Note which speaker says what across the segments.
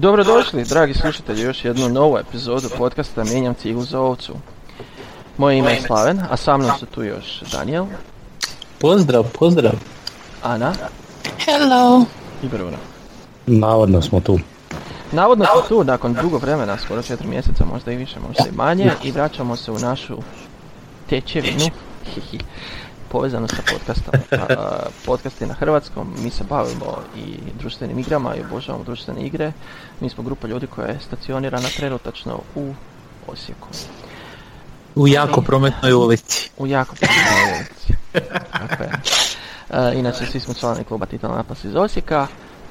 Speaker 1: Dobrodošli, dragi slušatelji, još jednu novu epizodu podcasta Mijenjam ciglu za ovcu. Moje ime je Slaven, a sa mnom su tu još Daniel,
Speaker 2: Pozdrav, pozdrav.
Speaker 1: Ana
Speaker 3: Hello.
Speaker 1: i Bruno.
Speaker 4: Navodno smo tu.
Speaker 1: Navodno smo tu nakon dugo vremena, skoro četiri mjeseca, možda i više, možda i manje, i vraćamo se u našu tečevinu, povezano sa podcastom. A, podcast je na hrvatskom, mi se bavimo i društvenim igrama i obožavamo društvene igre. Mi smo grupa ljudi koja je stacionirana trenutačno u Osijeku.
Speaker 2: U jako prometnoj ulici.
Speaker 1: U jako posljednoj ulici. Tako je. E, inače, svi smo članovi kluba Titan Atlas iz Osijeka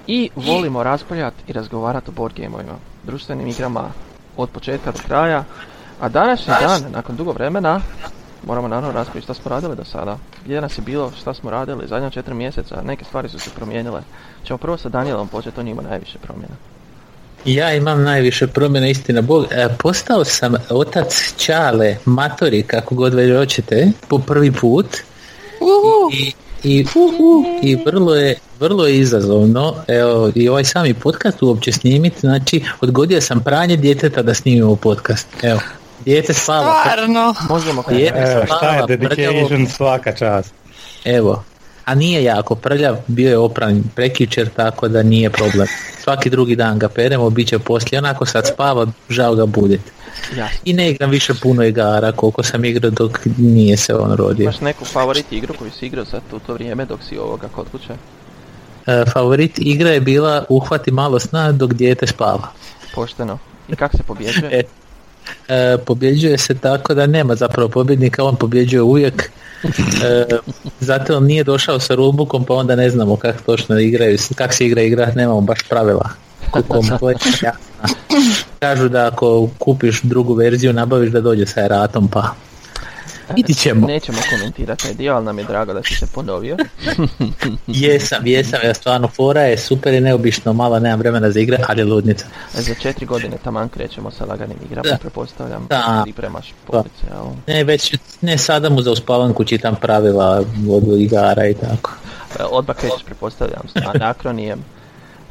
Speaker 1: i volimo raspravljati i razgovarati o board gameovima, društvenim igrama od početka do kraja. A današnji dan, nakon dugo vremena, moramo naravno raspraviti što smo radili do sada. Gdje nas je bilo, šta smo radili, zadnja četiri mjeseca, neke stvari su se promijenile. Ćemo prvo sa Danielom početi, on ima najviše promjena.
Speaker 2: Ja imam najviše promjena, istina Bog. E, postao sam otac Čale, matori, kako god već hoćete, po prvi put.
Speaker 3: Uhu.
Speaker 2: I, i, i vrlo je vrlo je izazovno evo i ovaj sami podcast uopće snimiti znači odgodio sam pranje djeteta da snimimo podcast evo dijete spava
Speaker 3: Stvarno.
Speaker 1: Možemo
Speaker 2: Je.
Speaker 1: krenuti.
Speaker 4: Evo, šta je dedication
Speaker 2: prljavo.
Speaker 4: svaka čast.
Speaker 2: Evo, a nije jako prljav, bio je opran prekičer, tako da nije problem. Svaki drugi dan ga peremo, bit će poslije, onako sad spava, žao ga.
Speaker 1: Jasno.
Speaker 2: I ne igram više puno igara, koliko sam igrao dok nije se on rodio.
Speaker 1: Imaš neku favorit igru koju si igrao sad u to vrijeme dok si ovoga kod kuće?
Speaker 2: E, favorit igra je bila uhvati malo sna dok dijete spava.
Speaker 1: Pošteno. I kako se pobjeđuje?
Speaker 2: E, pobjeđuje se tako da nema zapravo pobjednika, on pobjeđuje uvijek. E, zato on nije došao sa rulebookom pa onda ne znamo kako točno igraju, kako se igra igra, nemamo baš pravila. Kompletna. Kažu da ako kupiš drugu verziju nabaviš da dođe sa eratom pa vidit ćemo.
Speaker 1: Nećemo komentirati taj dio, ali nam je drago da si se ponovio.
Speaker 2: Jesam, jesam, ja stvarno fora je super i neobično, malo nemam vremena za igre, ali je ludnica.
Speaker 1: Za četiri godine taman krećemo sa laganim igrama,
Speaker 2: Da.
Speaker 1: pretpostavljam.
Speaker 2: Da.
Speaker 1: Pripremaš police, jel?
Speaker 2: Ne, već, ne sada mu za uspavanku čitam pravila od igara i tako.
Speaker 1: E, Odmah krećeš, pretpostavljam, s anakronijem.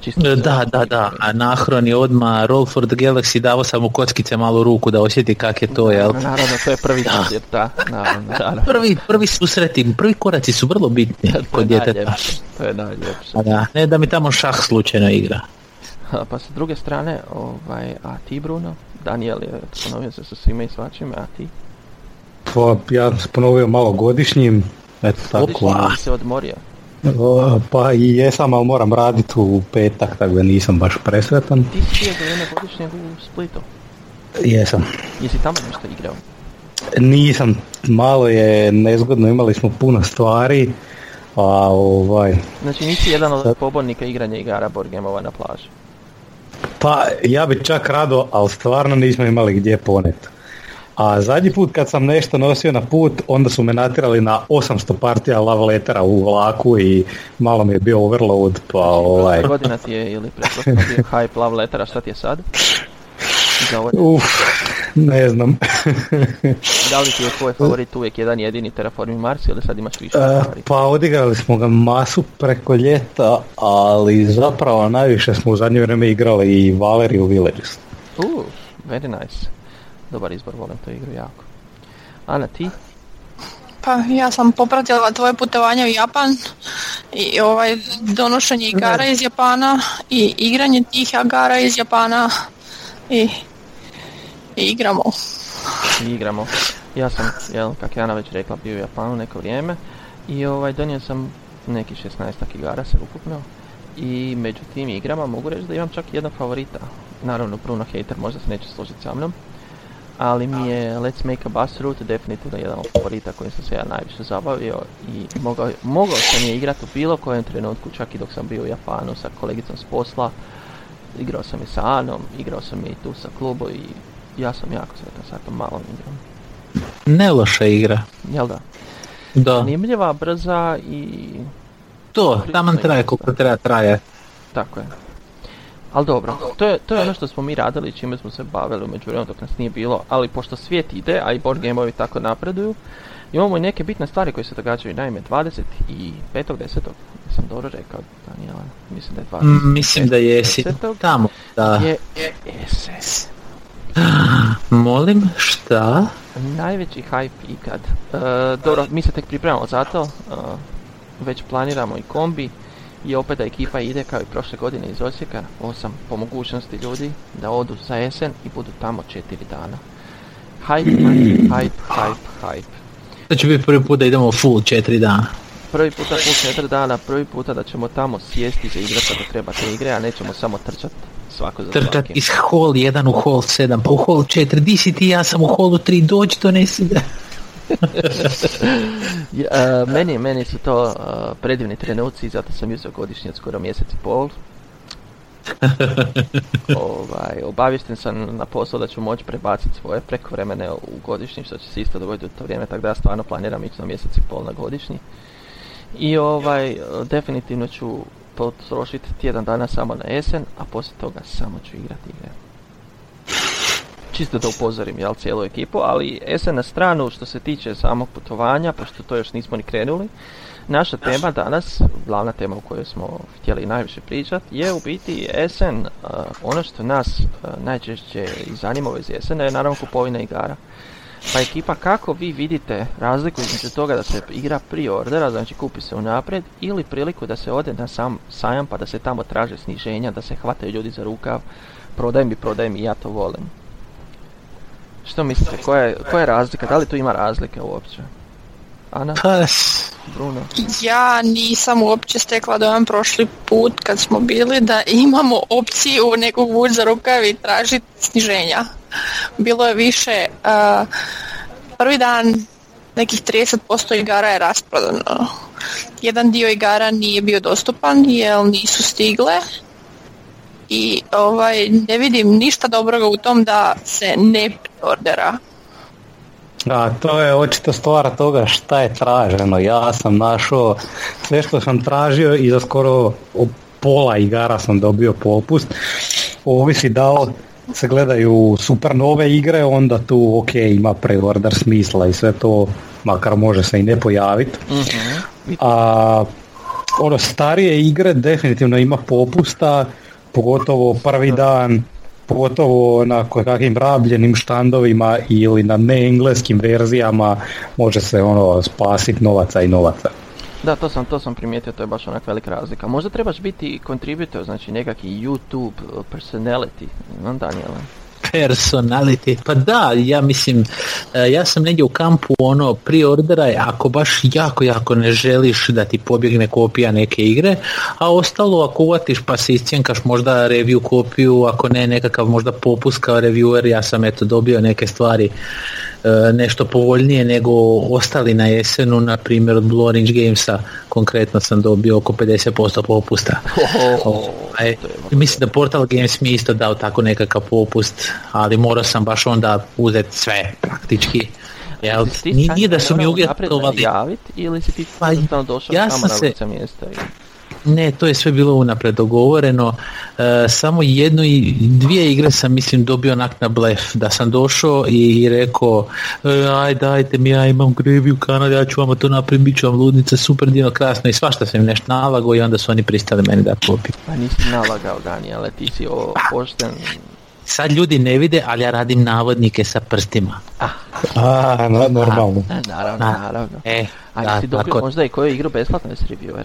Speaker 1: Čisto
Speaker 2: Da, da, da, Anahron je odmah Roll for the Galaxy, davo sam mu kockice malo u ruku da osjeti kak je to, jel?
Speaker 1: Naravno, to je prvi susret, da, naravno, naravno.
Speaker 2: Prvi, prvi susreti, prvi koraci su vrlo bitni
Speaker 1: To
Speaker 2: kod djeteta.
Speaker 1: to je najljepše.
Speaker 2: A da, ne da mi tamo šah slučajno igra.
Speaker 1: A, Pa sa druge strane, ovaj, a ti Bruno? Daniel je ponovio se sa svime i svačime, a ti?
Speaker 4: Pa, ja sam ponovio malo godišnjim. Eto tako.
Speaker 1: Godišnji se odmorio.
Speaker 4: O, Pa i jesam, ali moram raditi u petak, tako da nisam baš presretan.
Speaker 1: Ti si bio za vrijeme godišnjeg u Splitu.
Speaker 4: Jesam.
Speaker 1: Jesi tamo nešto igrao?
Speaker 4: Nisam, malo je nezgodno, imali smo puno stvari. A ovaj,
Speaker 1: Znači nisi jedan od pobornika igranja igara board gameova na plaži.
Speaker 4: pa ja bi čak rado, ali stvarno nismo imali gdje ponet. A zadnji put kad sam nešto nosio na put, onda su me natjerali na 800 partija love lettera u vlaku i malo mi je bio overload, pa ovaj...
Speaker 1: Godina ti je ili pretpostavljam bio hype love lettera, šta ti je sad? Ovo,
Speaker 4: Uf, ne znam.
Speaker 1: da li ti je tvoj favorit uvijek jedan jedini Terraforming Mars ili sad imaš više
Speaker 4: E, pa odigrali smo ga masu preko ljeta, ali zapravo najviše smo u zadnje vrijeme igrali i Valeriu Villages.
Speaker 1: Uh, very nice. Dobar izbor, volim tu igru jako. Ana, ti?
Speaker 3: Pa ja sam popratila tvoje putovanje u Japan i ovaj donošenje igara iz Japana i igranje tih igara iz Japana i, i igramo.
Speaker 1: i igramo. Ja sam, jel, kak je Ana već rekla, bio u Japanu neko vrijeme i ovaj, donio sam neki 16 igara se ukupno i među tim igrama mogu reći da imam čak jednog favorita. Naravno, Bruno hater možda se neće složiti sa mnom, ali mi je Let's Make a Bus Route definitivno jedan od favorita kojim sam se ja najviše zabavio i mogao, mogao sam je igrati u bilo kojem trenutku, čak i dok sam bio u Japanu sa kolegicom s posla. Igrao sam i sa Anom, igrao sam i tu sa klubom i ja sam jako sretan sa tom malom igrom.
Speaker 2: Ne loša igra.
Speaker 1: Jel da?
Speaker 2: Da,
Speaker 1: Zanimljiva, brza i
Speaker 2: to, taman traje koliko treba traje.
Speaker 1: tako je. Ali dobro, to je, to je ono što smo mi radili i čime smo se bavili u međuvremenu dok nas nije bilo, ali pošto svijet ide, a i board gameovi tako napreduju, imamo i neke bitne stvari koje se događaju. Naime, 25.10. sam dobro rekao, Daniela, mislim da je 20.
Speaker 2: Mm, mislim da jesi tamo, da.
Speaker 1: Je, je SS.
Speaker 2: Molim, šta?
Speaker 1: Najveći hype ikad. E, dobro, mi se tek pripremamo za to, e, već planiramo i kombi i opet da ekipa ide kao i prošle godine iz Osijeka, osam po mogućnosti ljudi da odu za jesen i budu tamo četiri dana. Hype, hype, hype, hype.
Speaker 2: To će biti prvi put da idemo full četiri dana.
Speaker 1: Prvi puta full četiri dana, prvi puta da ćemo tamo sjesti za igrati kada treba te igre, a nećemo samo trčati svako za
Speaker 2: Trčat iz hall 1 u hall 7, pa u hall 4, di si ti, ja sam u hallu 3, dođi donesi ga.
Speaker 1: uh, meni, meni su to uh, predivni trenuci, zato sam uzeo godišnji od skoro mjesec i pol. ovaj, obavješten sam na posao da ću moći prebaciti svoje prekovremene u godišnji, što će se isto dogoditi u to vrijeme, tako da ja stvarno planiram ići na mjesec i pol na godišnji. I ovaj, definitivno ću potrošiti tjedan dana samo na jesen, a poslije toga samo ću igrati igre. Čisto da upozorim jel, cijelu ekipu, ali jesen na stranu što se tiče samog putovanja, pošto to još nismo ni krenuli, naša tema danas, glavna tema o kojoj smo htjeli najviše pričati, je u biti jesen, uh, ono što nas uh, najčešće i zanima iz jesena je naravno kupovina igara. Pa ekipa, kako vi vidite razliku između toga da se igra prije ordera, znači kupi se unaprijed, ili priliku da se ode na sam sajam pa da se tamo traže sniženja, da se hvataju ljudi za rukav, prodaj mi, prodaj mi, ja to volim. Što mislite, koja je, koja je razlika, da li tu ima razlike uopće? Ana?
Speaker 2: Pa,
Speaker 1: Bruno?
Speaker 3: Ja nisam uopće stekla dojam prošli put kad smo bili da imamo opciju nekog vuć za rukav i tražiti sniženja. Bilo je više, uh, prvi dan nekih 30% igara je rasprodano. Jedan dio igara nije bio dostupan jer nisu stigle i ovaj, ne vidim ništa dobroga u tom da se ne ordera.
Speaker 4: A to je očito stvar toga šta je traženo. Ja sam našao sve što sam tražio i za skoro pola igara sam dobio popust. Ovisi da se gledaju super nove igre, onda tu ok ima preorder smisla i sve to, makar može se i ne pojaviti. A ono starije igre definitivno ima popusta, pogotovo prvi dan pogotovo na kakvim rabljenim štandovima ili na neengleskim verzijama može se ono spasiti novaca i novaca.
Speaker 1: Da, to sam, to sam primijetio, to je baš onak velika razlika. Možda trebaš biti contributor, znači nekakvi YouTube personality, no Daniela?
Speaker 2: Personality. Pa da, ja mislim, e, ja sam negdje u kampu ono prije ordera, ako baš jako, jako ne želiš da ti pobjegne kopija neke igre, a ostalo ako uvatiš pa se iscijenkaš možda review kopiju, ako ne nekakav možda popust kao reviewer, ja sam eto dobio neke stvari nešto povoljnije nego ostali na jesenu, na primjer od Blue Orange Gamesa konkretno sam dobio oko 50% popusta. Ovaj, mislim da Portal Games mi isto dao tako nekakav popust, ali morao sam baš onda uzeti sve praktički. Jel, nije da su mi uvjetovali
Speaker 1: javiti ili si ti pa, došao
Speaker 2: ja
Speaker 1: sam
Speaker 2: se,
Speaker 1: na mjesta? I...
Speaker 2: Ne, to je sve bilo unaprijed dogovoreno. E, samo jednu i dvije igre sam mislim dobio onak na blef. Da sam došao i rekao e, aj dajte mi, ja imam grevi u Kanadi, ja ću vam to napraviti, bit ću vam ludnica, super divno, krasno i svašta sam im nešto nalagao i onda su oni pristali meni da kupi.
Speaker 1: Pa nisi nalagao Dani, ali ti si o, pošten
Speaker 2: sad ljudi ne vide, ali ja radim navodnike sa prstima.
Speaker 1: Ah.
Speaker 4: A, normalno.
Speaker 1: A, naravno, naravno.
Speaker 2: E,
Speaker 1: A ti dobio tako... možda i koju igru besplatno jesi reviewer?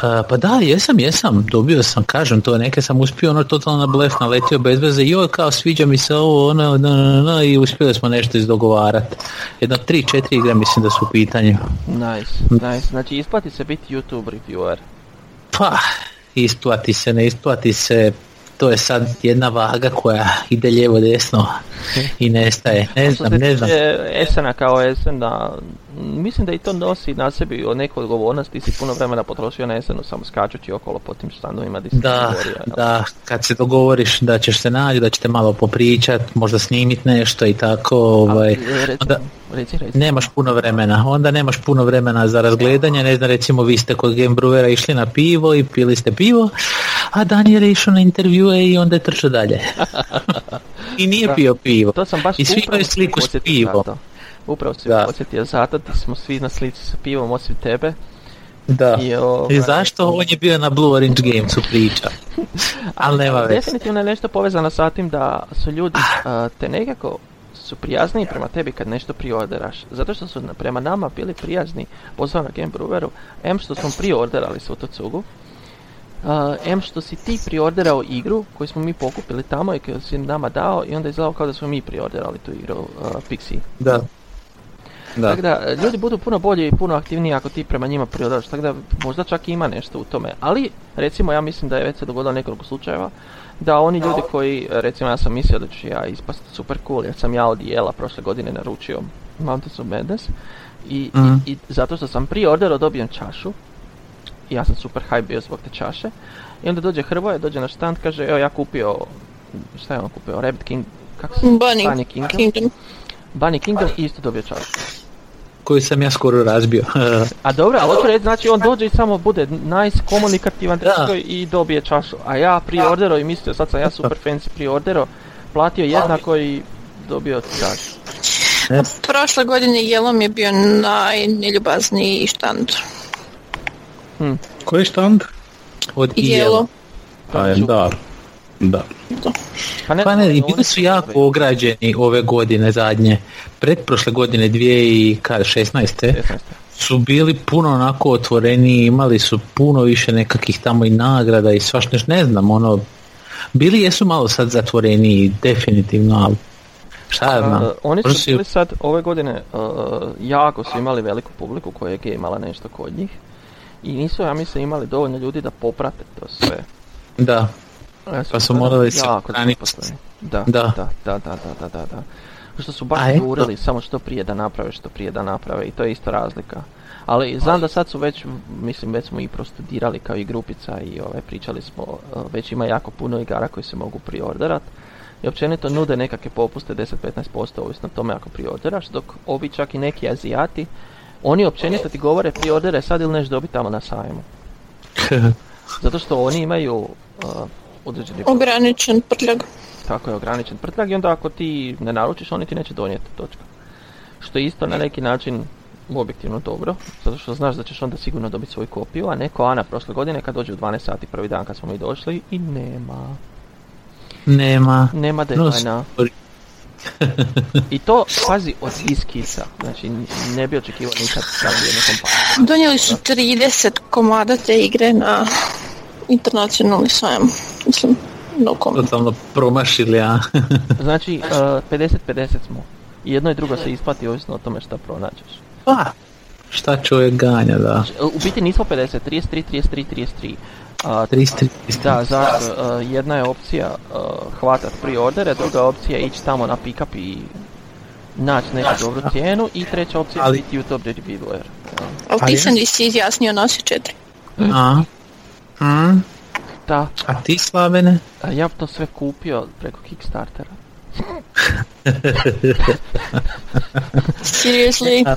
Speaker 2: Pa da, jesam, jesam, dobio sam, kažem to, neke sam uspio ono totalno na blef naletio bez veze, joj kao sviđa mi se ovo, ono, no, no, no, i uspjeli smo nešto izdogovarati. Jedno, tri, četiri igre mislim da su u pitanju.
Speaker 1: Nice, nice, znači isplati se biti YouTube reviewer?
Speaker 2: Pa, isplati se, ne isplati se, to je sad jedna vaga koja ide lijevo desno i nestaje. Ne znam, ne znam.
Speaker 1: Esena kao esen da mislim da i to nosi na sebi o neku odgovornost, ti si puno vremena potrošio na esenu samo skačući okolo po tim stanovima di
Speaker 2: da, da, kad se dogovoriš da ćeš se naći, da ćete malo popričat, možda snimit nešto i tako. Ovaj,
Speaker 1: reci, reci.
Speaker 2: nemaš puno vremena, onda nemaš puno vremena za razgledanje, ne znam, recimo vi ste kod Game Brewera išli na pivo i pili ste pivo, a Daniel je išao na intervjue i onda je trčao dalje. I nije pio pivo.
Speaker 1: To sam baš
Speaker 2: I svi imaju sliku s pivom.
Speaker 1: Upravo si
Speaker 2: Da.
Speaker 1: me podsjetio zato, ti smo svi na slici sa pivom osim tebe.
Speaker 2: Da.
Speaker 1: I, ovaj,
Speaker 2: I zašto on je bio na Blue Orange Gamesu priča? Ali nema veze.
Speaker 1: Definitivno je nešto povezano sa tim da su ljudi a, te nekako su prijazniji prema tebi kad nešto priorderaš. Zato što su prema nama bili prijazni, posao na Game Breweru, M što smo priorderali svu tu cugu, a, M što si ti priorderao igru koju smo mi pokupili tamo i koju si nama dao i onda je izgledalo kao da smo mi priorderali tu igru a, Pixie.
Speaker 2: Da. Da.
Speaker 1: Tako da, ljudi budu puno bolji i puno aktivniji ako ti prema njima priodaraš, tako da možda čak i ima nešto u tome. Ali, recimo, ja mislim da je već se dogodilo nekoliko slučajeva, da oni ljudi koji, recimo ja sam mislio da ću ja ispast super cool, jer sam ja od Jela prošle godine naručio Mountains of Madness, i,
Speaker 2: Mhm.
Speaker 1: i, i zato što sam priorderao dobijem čašu, i ja sam super hype bio zbog te čaše, i onda dođe Hrvoje, dođe na štand, kaže, evo ja kupio, šta je on kupio, Rabbit King, kako se
Speaker 3: Bunny
Speaker 1: Bunny Kingdom,
Speaker 3: Kingdom.
Speaker 1: Bunny Kingdom i isto dobio čašu.
Speaker 2: Koju sam ja skoro razbio.
Speaker 1: A dobro, ali hoću reći, znači on dođe i samo bude nice, komunikativan i dobije čašu. A ja priordero i mislio, sad sam ja super fancy priordero, platio jednako i dobio čašu.
Speaker 3: Prošle godine Jelom je bio najneljubazniji štand.
Speaker 4: Koji štand?
Speaker 2: Od
Speaker 3: Jelo.
Speaker 4: Pa je, da. Da.
Speaker 1: Pa ne,
Speaker 2: Pa ne, i
Speaker 1: oni
Speaker 2: bili su jako ograđeni ove godine zadnje. Pretprošle godine 2016.
Speaker 1: 16.
Speaker 2: su bili puno onako otvoreni, imali su puno više nekakvih tamo i nagrada i svašta nešto, ne znam, ono, bili jesu malo sad zatvoreniji, definitivno, ali šta ja znam.
Speaker 1: Uh, oni su bili sad ove godine uh, jako su imali veliku publiku koja je imala nešto kod njih. I nisu, ja mislim, imali dovoljno ljudi da poprate to sve.
Speaker 2: Da, Pa su morali se.
Speaker 1: Da,
Speaker 2: Da.
Speaker 1: da, da, da, da, da. Što su baš jurili samo što prije da naprave, što prije da naprave i to je isto razlika. Ali znam da sad su već, mislim već smo i prostudirali kao i grupica i ovaj, pričali smo, uh, već ima jako puno igara koji se mogu priorderat. I općenito nude nekakve popuste 10-15% ovisno o tome ako priorderaš, dok ovi čak i neki azijati, oni općenito ti govore priordere sad ili nešto dobiti tamo na sajmu. Zato što oni imaju uh, određeni
Speaker 3: Ograničen prtljag.
Speaker 1: tako je ograničen prtljag i onda ako ti ne naručiš oni ti neće donijeti točka. Što je isto na neki način objektivno dobro, zato što znaš da ćeš onda sigurno dobiti svoju kopiju, a ne ko Ana prošle godine kad dođe u 12 sati prvi dan kad smo mi došli i nema,
Speaker 2: nema.
Speaker 1: nema deadline. I to, pazi, od iskica, znači ne bi očekivao nikad kad bi kompaniju.
Speaker 3: Donijeli su 30 komada te igre na internacionalni sajam. Mislim, no comment.
Speaker 2: Totalno promašili, a?
Speaker 1: Znači, uh, 50-50 smo. I jedno i drugo se isplati ovisno o tome šta pronađeš.
Speaker 2: Pa, šta čovjek ganja, da.
Speaker 1: U biti nismo 50, 33, 33, 33. A,
Speaker 2: 33,
Speaker 1: Da, zašto? Uh, jedna je opcija uh, hvatat pre-ordere, druga opcija je ići tamo na pick-up i naći neku dobru cijenu i treća opcija je biti YouTube reviewer.
Speaker 3: Ali ti
Speaker 2: je?
Speaker 3: se nisi izjasnio, nosi četiri.
Speaker 2: A? Mm?
Speaker 1: Da,
Speaker 2: A ti, Slavene?
Speaker 1: a ja bi to sve kupio preko Kickstartera.
Speaker 3: Seriously?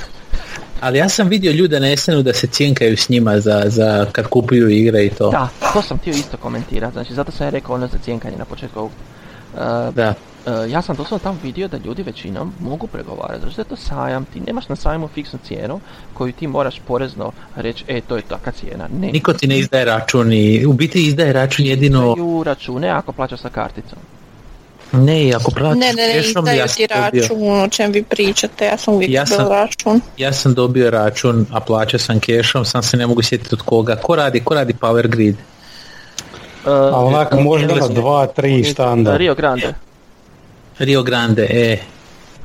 Speaker 2: Ali ja sam vidio ljude na SN-u da se cijenkaju s njima za, za kad kupuju igre i to.
Speaker 1: Da, to sam htio isto komentirati, znači zato sam ja rekao ono za cijenkanje na početku ovog. Uh,
Speaker 2: Da.
Speaker 1: Uh, ja sam doslovno tamo vidio da ljudi većinom mogu pregovarati, zato što je to sajam, ti nemaš na sajmu fiksnu cijenu koju ti moraš porezno reći, e, to je taka cijena. Ne,
Speaker 2: Niko ti ne izdaje račun i u biti izdaje račun jedino
Speaker 1: izdaju račune ako plaćaš sa karticom.
Speaker 2: ne, ako platiš
Speaker 3: Ne, ne, ne,
Speaker 2: cashom,
Speaker 3: izdaju
Speaker 2: ja
Speaker 3: ti
Speaker 2: dobio,
Speaker 3: račun, o čem vi pričate, ja sam uvijek
Speaker 2: Ja sam-
Speaker 3: račun.
Speaker 2: ja sam dobio račun, a plaćao sam cashom, sam se ne mogu sjetiti od koga. Ko radi, ko radi Power Grid?
Speaker 1: Uh,
Speaker 4: A onak možda na dva, tri štanda.
Speaker 1: Rio Grande.
Speaker 2: Rio Grande, e,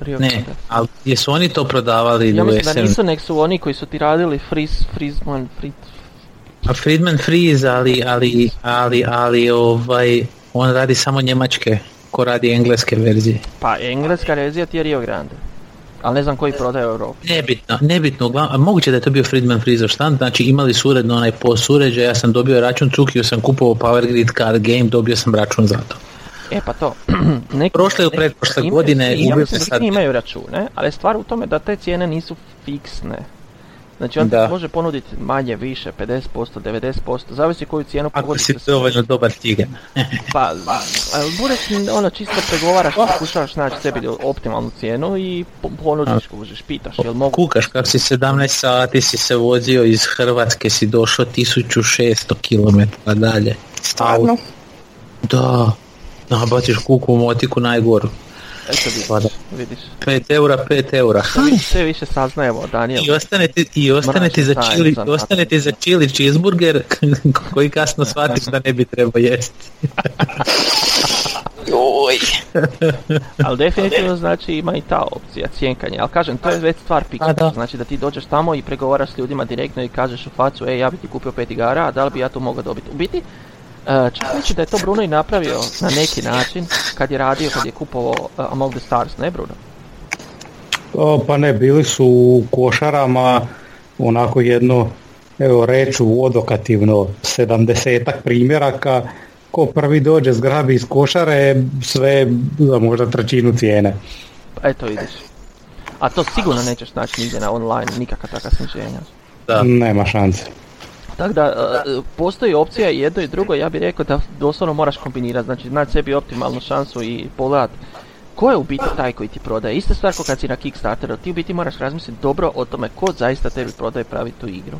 Speaker 1: Rio
Speaker 2: ne,
Speaker 1: Grande.
Speaker 2: ali jesu oni to prodavali
Speaker 1: Ja mislim da nisu, nek su oni koji su ti radili Freeze, Freezeman, Frizz,
Speaker 2: A Friedman Freeze, ali, ali, ali, ali, ovaj, on radi samo njemačke, ko radi engleske verzije.
Speaker 1: pa engleska rezija ti je Rio Grande. Ali ne znam koji prodaje u Europi.
Speaker 2: Nebitno, nebitno, uglavnom, moguće da je to bio Friedman Freezer štand, znači imali su uredno onaj POS uređaj, ja sam dobio račun, cukio sam kupovao Power Grid Card Game, dobio sam račun za to.
Speaker 1: E pa to. neki,
Speaker 2: Prošle ili
Speaker 1: neki
Speaker 2: pretprošle
Speaker 1: imaju-
Speaker 2: godine
Speaker 1: imaju-
Speaker 2: su
Speaker 1: neki
Speaker 2: sad-
Speaker 1: imaju račune, ali stvar u tome da te cijene nisu fiksne. Znači on ti
Speaker 2: Da.
Speaker 1: može ponuditi manje, više, 50%, 90%, zavisi koju cijenu
Speaker 2: Ako
Speaker 1: pogodite
Speaker 2: si
Speaker 1: s-
Speaker 2: dovoljno dobar tigan.
Speaker 1: Pa, budeš ono čisto pregovaraš, pokušavaš naći sebi optimalnu cijenu i po- ponudiš, kužiš, pitaš jel mogu
Speaker 2: Kukaš kako si 17 sati si se vozio iz Hrvatske si došao 1600 km dalje.
Speaker 3: Stvarno.
Speaker 2: Da, nabaciš kuku u motiku najgoru.
Speaker 1: Eto vidiš,
Speaker 2: Pa da.
Speaker 1: vidiš.
Speaker 2: 5 eura, 5 eura.
Speaker 1: Sve više- Sve više saznajemo, Daniel.
Speaker 2: I ostane ti, i ostane ti za
Speaker 1: tajnica,
Speaker 2: ostane ti za chili cheeseburger koji kasno shvatiš da ne bi trebao jesti.
Speaker 3: Joj.
Speaker 1: Ali definitivno znači ima i ta opcija, cijenkanje. Ali kažem, to je već stvar pika.
Speaker 2: Da.
Speaker 1: Znači da ti dođeš tamo i pregovaraš s ljudima direktno i kažeš u facu, ej, ja bi ti kupio pet igara, a da li bi ja to mogao dobiti? U biti, e, čak mislim da je to Bruno i napravio na neki način kad je radio, kad je kupovao e, Among the Stars, ne Bruno?
Speaker 4: O, pa ne, bili su u košarama onako jedno, evo reću odokativno, sedamdesetak primjeraka, ko prvi dođe zgrabi iz košare, sve za možda trećinu cijene.
Speaker 1: Pa eto vidiš. A to sigurno nećeš naći nigdje na online, nikakva takva sniženja.
Speaker 2: Da.
Speaker 4: Nema šanse.
Speaker 1: Tako da, e, postoji opcija i jedno i drugo, ja bih rekao da doslovno moraš kombinirati, znači naći sebi optimalnu šansu i pogledat ko je u biti taj koji ti prodaje. Ista stvar kao kad si na Kickstarteru, ti u biti moraš razmisliti dobro o tome ko zaista tebi prodaje pravi tu igru.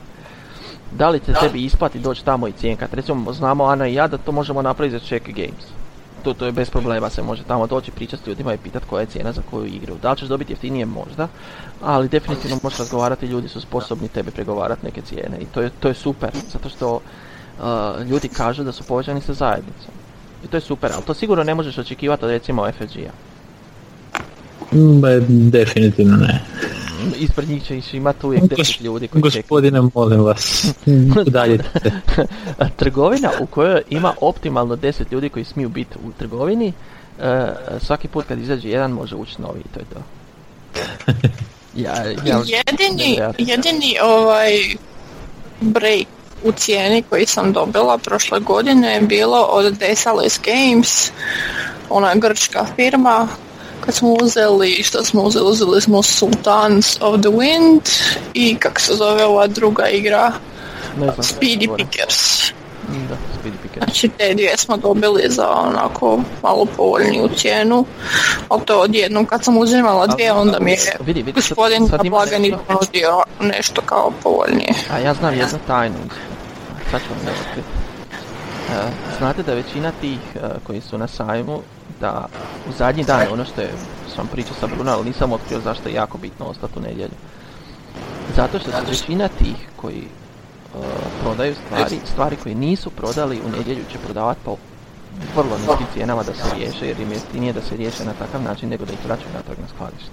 Speaker 1: Da li će tebi isplati doći tamo i cijenkat. Recimo, znamo Ana i ja da to možemo napraviti za Check Games. To, to je bez problema, se može tamo doći, pričati s ljudima i pitati koja je cijena za koju igru. Da li ćeš dobiti jeftinije možda, ali definitivno možeš razgovarati, ljudi su sposobni tebe pregovarati neke cijene i to je, to je super, zato što uh, ljudi kažu da su povećani sa zajednicom. I to je super, ali to sigurno ne možeš očekivati od recimo FFG-a.
Speaker 2: Mm, e, definitivno ne.
Speaker 1: Ispred njih ćeš imati uvijek 10 ljudi koji čekaju.
Speaker 2: Gospodine, molim vas, udaljite se.
Speaker 1: Trgovina u kojoj ima optimalno 10 ljudi koji smiju biti u trgovini, e, svaki put kad izađe jedan može ući novi i to je to. Ja, ja,
Speaker 3: Jedini,
Speaker 1: nevjerojatno.
Speaker 3: jedini ovaj break u cijeni koji sam dobila prošle godine je bilo od Desales Games, ona grčka firma. Kad smo uzeli, što smo uzeli? Uzeli smo Sultans of the Wind i kako se zove ova druga igra,
Speaker 1: ne znam.
Speaker 3: Speedy. Pickers.
Speaker 1: Da, Speedy Pickers.
Speaker 3: Znači te dvije smo dobili za onako malo povoljniju cijenu, ali to odjednom kad sam uzimala dvije onda mi je
Speaker 1: Vidi, vidi, sad-
Speaker 3: gospodin
Speaker 1: sad
Speaker 3: na
Speaker 1: ima
Speaker 3: blagani
Speaker 1: nešto-
Speaker 3: ponudio nešto kao povoljnije.
Speaker 1: A ja znam jednu tajnu. Sad ću vam. E, znate da većina tih e, koji su na sajmu, da u zadnji dan, ono što je, sam pričao sa Bruno, ali nisam otkrio zašto je jako bitno ostati u nedjelju. Zato što su većina tih koji e, prodaju stvari, stvari koje nisu prodali u nedjelju će prodavati po vrlo niskim cijenama da se riješe, jer im je jeftinije da se riješe na takav način nego da ih vraćaju natrag na skladište.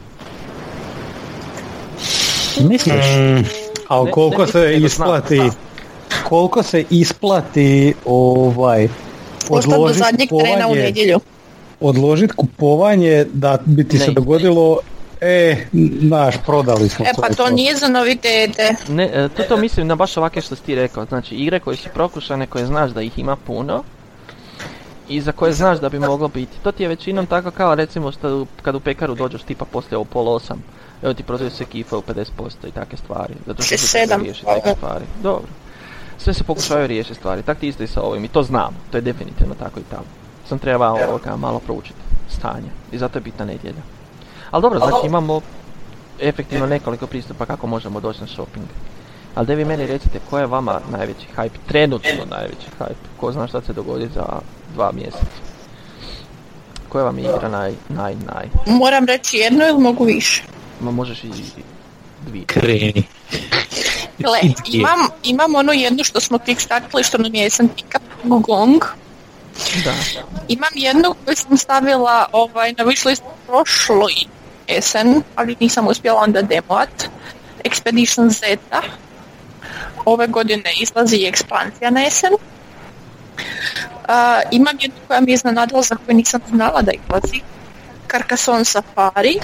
Speaker 2: Misliš?
Speaker 4: Mm, ali koliko
Speaker 1: ne
Speaker 4: se
Speaker 1: znam.
Speaker 4: isplati, koliko se isplati ovaj
Speaker 3: Ostati do zadnjeg trena u nedjelju.
Speaker 4: Odložit kupovanje da bi ti
Speaker 1: Ne
Speaker 4: se dogodilo e, naš, prodali smo
Speaker 3: E pa to nije za novitete.
Speaker 1: Ne, e, to, to mislim na baš ovake što si ti rekao, znači igre koje su prokušane, koje znaš da ih ima puno i za koje znaš da bi moglo biti. To ti je većinom tako kao recimo što kad u pekaru dođeš tipa poslije u pol osam, evo ti prodaju se kife u 50% i takve stvari, zato što se
Speaker 3: pa,
Speaker 1: neke stvari. Dobro. Sve se pokušavaju riješiti stvari, tak ti isto i sa ovim i to znam, to je definitivno tako i tamo. Sam trebao ovoga malo proučiti stanje i zato je bitna nedjelja. Ali dobro, znači imamo efektivno nekoliko pristupa kako možemo doći na shopping. Ali da vi meni recite, ko je vama najveći hype, trenutno najveći hype? Ko zna šta će se dogoditi za dva mjeseca? Koja vam je igra naj, naj, naj?
Speaker 3: Moram reći jedno ili mogu više?
Speaker 1: Ma možeš i dvije.
Speaker 2: Kreni.
Speaker 3: Gle, imam, imam onu jednu što smo kickstartili što nam je SNTika Gong.
Speaker 1: Da.
Speaker 3: Imam jednu koju sam stavila ovaj, na wishlist prošloj jesen, ali nisam uspjela onda demoat. Expedition Zeta. Ove godine izlazi i ekspansija na jesen. A, imam jednu koja mi je iznenadila za koju nisam znala da izlazi. Carcassonne Safari.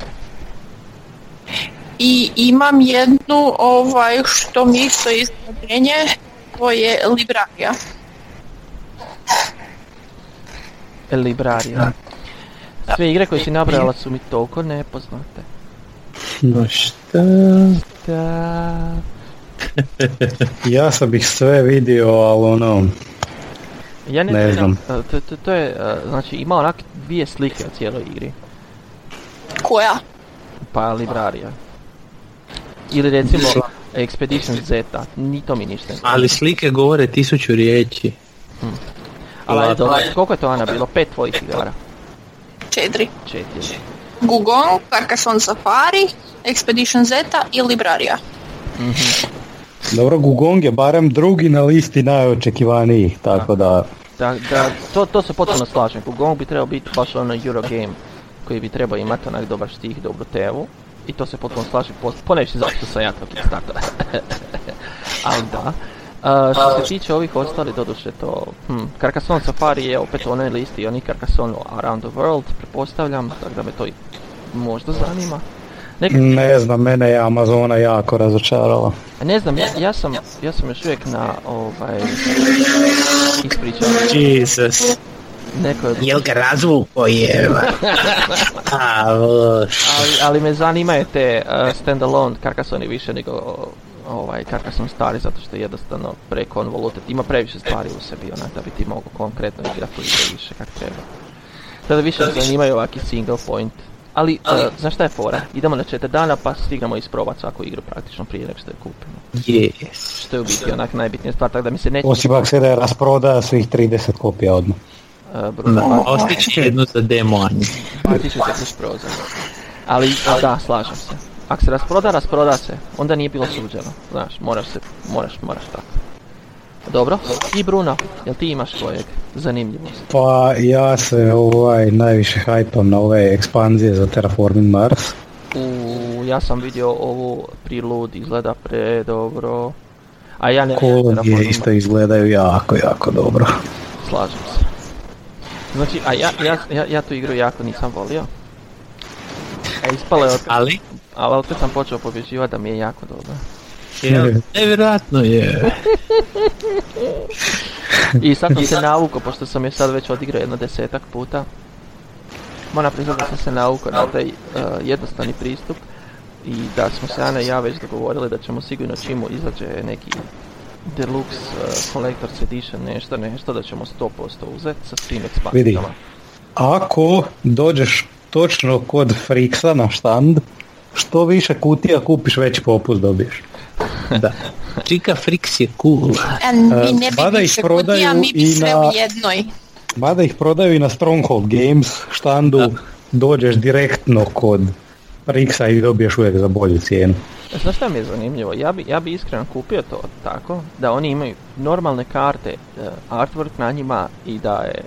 Speaker 3: I imam jednu ovaj, što mi isto iznenađenje, to je Libraria.
Speaker 1: El Libraria. Sve igre koje si nabrala su mi toliko nepoznate.
Speaker 2: No šta?
Speaker 1: Da...
Speaker 4: Ja sam ih sve vidio, ali ono,
Speaker 1: Ja ne,
Speaker 4: Ne
Speaker 1: znam, e, to, to, to je, e, znači ima onak dvije slike o cijeloj igri.
Speaker 3: Koja?
Speaker 1: Pa Libraria. Ili recimo Expedition Zeta, ni to mi ništa.
Speaker 2: Ali slike govore tisuću riječi.
Speaker 1: Ali koliko je to Ana bilo? Pet tvojih igara?
Speaker 3: Četiri.
Speaker 1: Četiri.
Speaker 3: Gugong, Carcassonne Safari, Expedition Zeta i Libraria.
Speaker 4: dobro, Gugong je barem drugi na listi najočekivanijih, tako da,
Speaker 1: Da, da, to, to se potpuno slažem. Gong bi trebao biti baš ono Eurogame koji bi trebao imati onak dobar štih, dobru tevu. I to se potpuno slažem, po, ponajviše zašto sam ja to Kickstarter. Ali da. A, što se tiče ovih ostalih, doduše to, hm, Carcassonne Safari je opet u onoj listi i oni Carcassonne Around the World, pretpostavljam, tako da me to i možda zanima. Nek,
Speaker 4: ne znam, mene je Amazona jako razočarala.
Speaker 1: ne znam, ja, ja, sam, ja sam još uvijek na ovaj, ispričavam,
Speaker 2: Jesus.
Speaker 1: neko je
Speaker 2: Jel ga razvuko je?
Speaker 1: Ali, ali me zanimaju te uh, standalone Carcassonne više nego ovaj Carcassonne stari zato što je jednostavno prekonvoluted, ima previše stvari u sebi onak da bi ti mogao konkretno igrati više kak treba. Tada više zanimaju ovaki single point. Ali, uh, znaš šta je fora? Idemo na četiri dana pa stignemo isprobati svaku igru praktično prije nego što je kupimo.
Speaker 2: Yes.
Speaker 1: Što je u biti onak najbitnija stvar, tako da mi se neće
Speaker 4: Osim ako se da je rasprodaja svih 30 kopija odmah.
Speaker 1: uh, Bruno,
Speaker 2: Da, ostići jednu za demo Anje.
Speaker 1: Platit ću te kroz prozor. Ali da, slažem se. Ako se rasproda, rasproda se. Onda nije bilo suđeno. Znaš, moraš se, moraš, moraš tako. Dobro, i Bruno, jel ti imaš kojeg? Zanimljivost.
Speaker 4: Pa ja se ovaj najviše hajpam na ove ekspanzije za Terraforming Mars.
Speaker 1: U, ja sam vidio ovu prilud, izgleda pre dobro. A ja ne
Speaker 4: Kolonije isto izgledaju jako, jako dobro.
Speaker 1: slažem se. Znači, a ja, ja, ja, ja tu igru jako nisam volio. A ispalo je od
Speaker 2: Ali,
Speaker 1: ali otkad sam počeo pobjeđivati da mi je jako dobro.
Speaker 2: jel, nevjerojatno je.
Speaker 1: I sad sam se navukao, pošto sam je sad već odigrao jedno desetak puta. Moram priznati da sam se navukao na taj uh, jednostavni pristup i da smo se Ana i ja već dogovorili da ćemo sigurno čim izađe neki deluxe uh, collector's edition, nešto, nešto, da ćemo 100% uzeti sa svim ekspanzijama.
Speaker 4: Ako dođeš točno kod Friksa na štand, što više kutija kupiš, veći popust dobiješ.
Speaker 2: Da. Čika Frix je cool.
Speaker 3: A mi ne bi više
Speaker 4: prodaju
Speaker 3: kutija, mi bi
Speaker 4: i
Speaker 3: sve
Speaker 4: na-
Speaker 3: u jednoj.
Speaker 4: Mada ih prodaju i na Stronghold Games štandu, dođeš direktno kod Friksa i dobiješ uvijek za bolju cijenu.
Speaker 1: Znaš šta mi je zanimljivo? Ja bi, ja bi iskreno kupio to tako, da oni imaju normalne karte, uh, artwork na njima i da je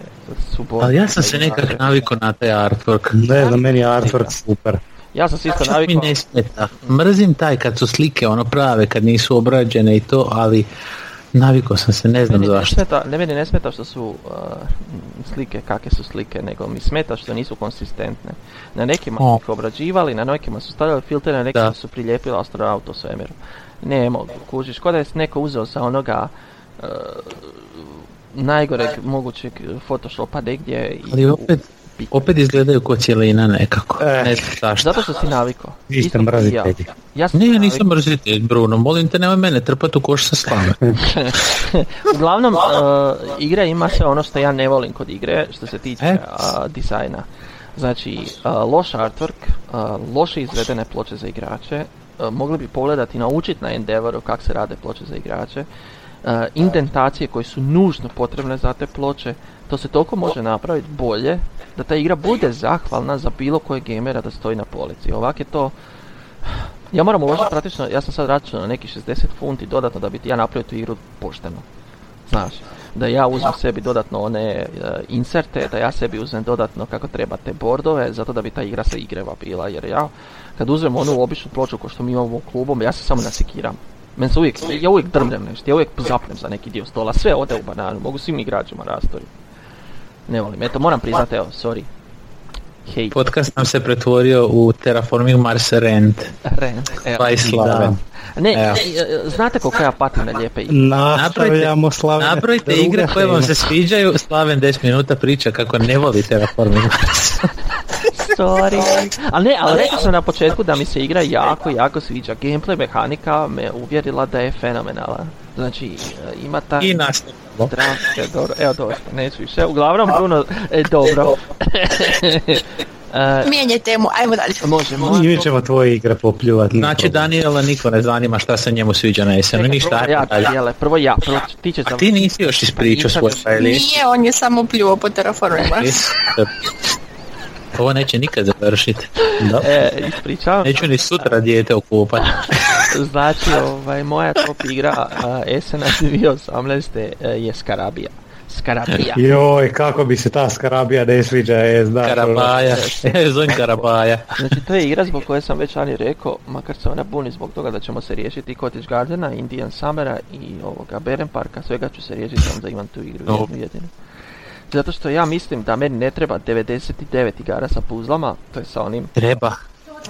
Speaker 1: su boje.
Speaker 2: Ali ja sam se nekak navikao na taj artwork.
Speaker 4: Ne znam, meni je artwork super.
Speaker 1: Ja sam se isto
Speaker 2: Čak mi
Speaker 1: navikao.
Speaker 2: ne smeta. Mrzim taj kad su slike ono prave, kad nisu obrađene i to, ali navikao sam se, ne znam
Speaker 1: Meni ne,
Speaker 2: zašto.
Speaker 1: smeta, ne meni ne smeta što su uh, slike, kakve su slike, nego mi smeta što nisu konsistentne. Na nekima su ih obrađivali, na nekima su stavljali filtere, na nekima
Speaker 2: Da.
Speaker 1: su prilijepili u svemiru. Ne mogu, kužiš, ko da je neko uzeo sa onoga uh, najgoreg mogućeg photoshopa negdje i
Speaker 2: Ali opet, opet izgledaju ko cijelina nekako.
Speaker 4: Eh.
Speaker 2: Ne znam zašto.
Speaker 1: Zato što si navikao.
Speaker 4: Vi ste
Speaker 1: Isto kao i ja. sam
Speaker 2: Ne, ja nisam mrzitelj, Bruno, molim te, nemoj mene trpati u koš sa slame.
Speaker 1: Uglavnom, uh, igra ima sve ono što ja ne volim kod igre, što se tiče
Speaker 2: E.
Speaker 1: uh, dizajna. Znači, uh, loš artwork, uh, loše izvedene ploče za igrače, uh, mogli bi pogledati, naučiti na Endeavoru kako se rade ploče za igrače, uh, indentacije koje su nužno potrebne za te ploče, to se toliko može napraviti bolje da ta igra bude zahvalna za bilo kojeg gamera da stoji na polici. Ovak je to ja moram uložiti praktično, ja sam sad računao na neki 60 funti dodatno da bi ja napravio tu igru pošteno. Znaš, da ja uzmem sebi dodatno one e, inserte, da ja sebi uzmem dodatno kako treba te bordove, zato da bi ta igra se igreva bila, jer ja kad uzmem onu običnu ploču ko što mi imamo u klubom, ja se samo nasekiram. Men se uvijek, ja uvijek drmljem nešto, ja uvijek zapnem za neki dio stola, sve ode u bananu, mogu svim igračima rastori. Ne volim, eto moram priznati, evo, sorry. Hej,
Speaker 2: Podcast nam se pretvorio u Terraforming Mars Rent.
Speaker 1: Rent, evo.
Speaker 2: Pa i Slaven.
Speaker 1: Ne,
Speaker 2: Evo.
Speaker 1: e, znate koliko ja patim na lijepe igre?
Speaker 4: Nastavljamo slavne.
Speaker 2: Nabrojite igre koje vam se sviđaju, Slaven 10 minuta priča kako ne voli Terraforming Mars.
Speaker 1: Sorry. Ali ne, ali rekao sam na početku da mi se igra jako, jako sviđa. Gameplay mehanika me uvjerila da je fenomenala. Znači, e, ima ta...
Speaker 2: I nastavljamo.
Speaker 1: Zdravke, dobro, evo dosta, neću više. Uglavnom, Bruno, e, dobro. E,
Speaker 3: Mijenjaj temu, ajmo dalje.
Speaker 1: može, može.
Speaker 4: mi ćemo tvoje igre popljuvati.
Speaker 2: Znači Daniela niko ne zanima šta se njemu sviđa na
Speaker 1: Čekaj,
Speaker 2: ništa.
Speaker 1: prvo ja, dijele, prvo ja, prvo ti će
Speaker 2: A ti nisi još ispričao svoj file
Speaker 3: Nije, on je samo pljuo po Terraforming Mars.
Speaker 2: Ovo neće nikad završiti. Da.
Speaker 1: E, ispričavam.
Speaker 2: Neću ni sutra dijete okupati.
Speaker 1: Znači, ovaj, moja top igra uh, SNA 2018. e, je Skarabija. Skarabija.
Speaker 4: Joj, kako bi se ta skarabija ne sviđa, je, znaš. ono.
Speaker 2: Karabaja. Zovem Karabaja.
Speaker 1: Znači, to je igra zbog koje sam već Ani rekao, makar se ona buni zbog toga da ćemo se riješiti Cottage Gardena, Indian Summera i ovoga Beren Parka, svega ću se riješiti samo da imam tu igru
Speaker 2: No.
Speaker 1: jednu jedinu. Zato što ja mislim da meni ne treba 99 igara sa puzlama, to je sa onim
Speaker 2: Treba.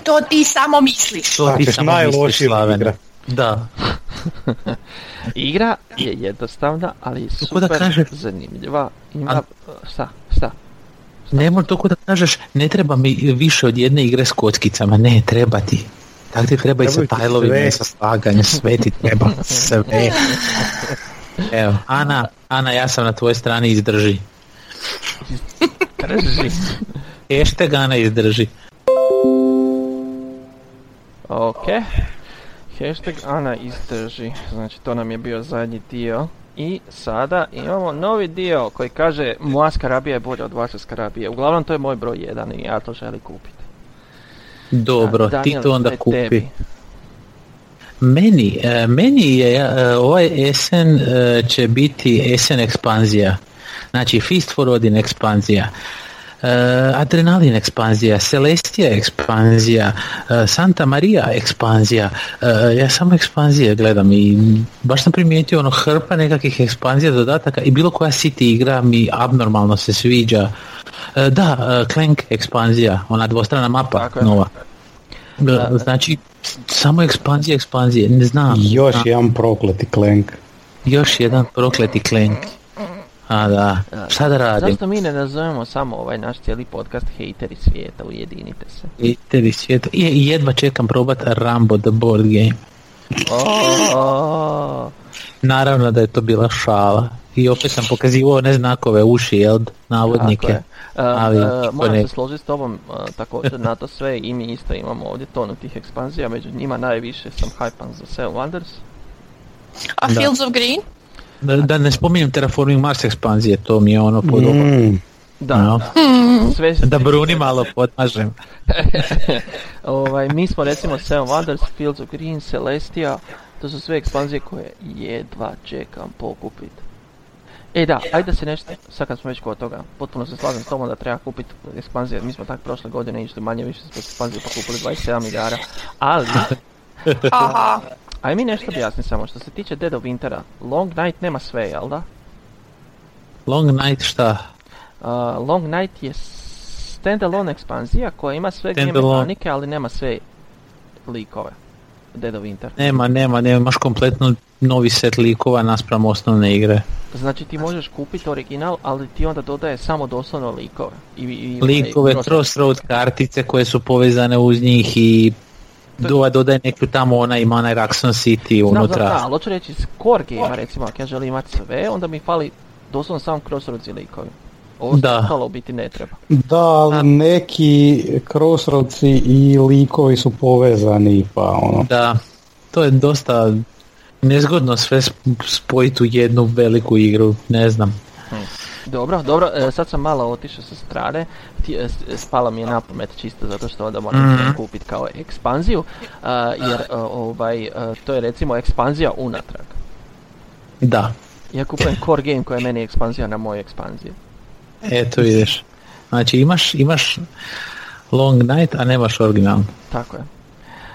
Speaker 3: To ti samo misliš.
Speaker 2: To ti
Speaker 4: Hoćeš
Speaker 2: samo misliš, Slaven. Da.
Speaker 1: Igra je jednostavna, ali je
Speaker 2: Kako da
Speaker 1: super
Speaker 2: kažem?
Speaker 1: zanimljiva. Ima,
Speaker 2: A-
Speaker 1: šta, šta?
Speaker 2: Ne možeš to da kažeš, ne treba mi više od jedne igre s kockicama. Ne, treba ti. Tako ti treba i sa tajlovima i sa slaganjem, sve ti treba, sve. Evo, Ana, Ana, ja sam na tvojoj strani, izdrži.
Speaker 1: Drži.
Speaker 2: Hashtag Ana izdrži.
Speaker 1: Ok. Hashtag Ana izdrži. Znači to nam je bio zadnji dio. I sada imamo novi dio koji kaže moja skarabija je bolja od vaše skarabije. Uglavnom to je moj broj jedan i ja to želim kupiti.
Speaker 2: Dobro,
Speaker 1: A,
Speaker 2: ti to onda kupi.
Speaker 1: tebi.
Speaker 2: Meni, e, meni je e, ovaj SN e, će biti SN ekspanzija. Znači Feast for Odin ekspanzija. e, Adrenalin ekspanzija, Celestia ekspanzija, e, Santa Maria ekspanzija. E, ja samo ekspanzije gledam i baš sam primijetio ono hrpa nekakvih ekspanzija, dodataka i bilo koja City igra mi abnormalno se sviđa. Da, Clank ekspanzija, ona dvostrana mapa
Speaker 1: Tako
Speaker 2: nova.
Speaker 1: Da.
Speaker 2: Znači, samo ekspanzija, ekspanzije, ne znam.
Speaker 4: Još jedan prokleti klenk.
Speaker 2: još jedan prokleti klenk. A da, šta da radim?
Speaker 1: Zašto mi ne nazovemo samo ovaj naš cijeli podcast Hejteri svijeta, ujedinite se.
Speaker 2: I tebi svijet. I i jedva čekam probat Rambo the board game.
Speaker 1: O,
Speaker 2: Naravno da je to bila šala. I opet sam pokazivao one znakove uši, jel, navodnike.
Speaker 1: Tako je. E,
Speaker 2: Ali, to
Speaker 1: moram
Speaker 2: ne-
Speaker 1: se složiti s tobom e, također na to sve i mi isto imamo ovdje tonu tih ekspanzija, među njima najviše sam hypan za Seven Wonders.
Speaker 3: A
Speaker 2: Da.
Speaker 3: Fields of Green?
Speaker 2: Da, da ne spominjem Terraforming Mars ekspanzije, to mi je ono podobno.
Speaker 4: Mm,
Speaker 1: Da,
Speaker 2: No.
Speaker 3: Hmm.
Speaker 1: sve
Speaker 2: Da Bruni malo podmažem.
Speaker 1: ovaj, mi smo recimo Seven Wonders, Fields of Green, Celestia, to su sve ekspanzije koje jedva čekam pokupit. E da, ajde da se nešto, sad kad smo već kod toga, potpuno se slažem s tomom da treba kupiti ekspanzije, mi smo tak prošle godine išli manje više zbog ekspanzije pa kupili 27 igara, ali,
Speaker 3: Aha.
Speaker 1: Aj mi nešto objasni samo, što se tiče Dead of Wintera, Long Night nema sve, jel da?
Speaker 2: Long Night šta?
Speaker 1: Uh, Long Night je standalone ekspanzija koja ima sve game mehanike, ali nema sve likove. Dead of Winter.
Speaker 2: Nema, nema, nema, imaš kompletno novi set likova naspram osnovne igre.
Speaker 1: Znači ti možeš kupiti original, ali ti onda dodaje samo doslovno likove. I, i,
Speaker 2: likove,
Speaker 1: i-
Speaker 2: crossroad kartice koje su povezane uz njih i do, dodaje neku tamo ona ima onaj Raxon City
Speaker 1: Znam, znam,
Speaker 2: unutra.
Speaker 1: znam, ali hoću reći s core game recimo, ako ja želim imati sve, onda mi fali doslovno samo crossroads i likovi. Ovo
Speaker 2: Da.
Speaker 1: u biti ne treba.
Speaker 4: Da, ali neki crossroadsi i likovi su povezani, pa ono.
Speaker 2: Da, to je dosta nezgodno sve sp- spojiti u jednu veliku igru, ne znam.
Speaker 1: Dobro, dobro, e, sad sam malo otišao sa strane, e, s- spala mi je na pamet čisto zato što onda moram
Speaker 2: Mhm.
Speaker 1: kupiti kao ekspanziju, jer e, ovaj, e, to je recimo ekspanzija unatrag.
Speaker 2: Da,
Speaker 1: Ja kupujem core game koja je meni ekspanzija na moju ekspanziju.
Speaker 2: eto vidiš. Znači imaš, imaš Long Night, a nemaš original.
Speaker 1: Tako je.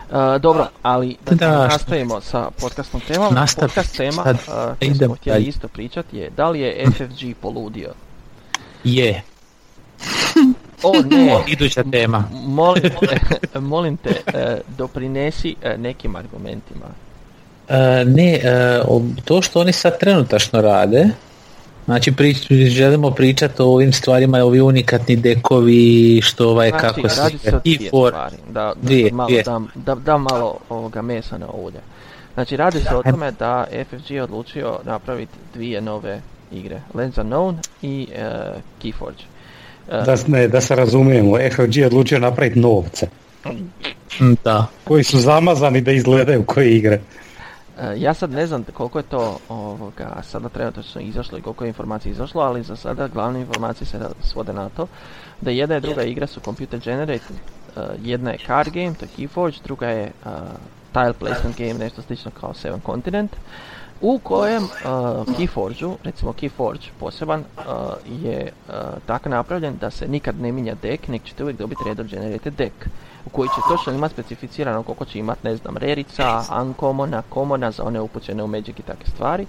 Speaker 1: E, dobro, ali da,
Speaker 2: Da, što-
Speaker 1: nastavimo sa podcastom temom.
Speaker 2: Nastavi,
Speaker 1: Podcast tema
Speaker 2: sad
Speaker 1: uh, koju
Speaker 2: idemo
Speaker 1: smo htjeli isto pričati je da li je FFG poludio.
Speaker 2: Je.
Speaker 1: O ne,
Speaker 2: Iduća tema.
Speaker 1: molim te, molim te e, doprinesi e, nekim argumentima.
Speaker 2: E, ne, e, o- to što oni sad trenutačno rade, znači prič- želimo pričati o ovim stvarima, ovi unikatni dekovi, što ovaj,
Speaker 1: Znači,
Speaker 2: kako se
Speaker 1: radi se o
Speaker 2: i
Speaker 1: dvije
Speaker 2: for,
Speaker 1: stvari, da, da,
Speaker 2: Dvije,
Speaker 1: malo
Speaker 2: dvije.
Speaker 1: dam, da, dam malo ovoga mesa na ulje. Znači, radi se o tome da FFG je odlučio napraviti dvije nove igre, Lens Unknown i e, Keyforge. E,
Speaker 4: Da, ne, da se razumijemo, FFG je odlučio napraviti novce
Speaker 2: da.
Speaker 4: koji su zamazani da izgledaju koje igre.
Speaker 1: E, Ja sad ne znam koliko je to ovoga, sada trenutno izašlo i koliko je informacija izašlo, ali za sada glavne informacije se svode na to da jedna i druga igra su computer generated, e, jedna je card game, to je Keyforge, druga je e, tile placement game, nešto slično kao Seven Continent, u kojem uh, Keyforgeu, recimo Keyforge poseban, uh, je tako napravljen da se nikad ne mijenja deck, nek ćete uvijek dobiti random generated deck u koji će točno imati specificirano koliko će imati, ne znam, rerica, uncommona, commona za one upućene u Magic i takve stvari.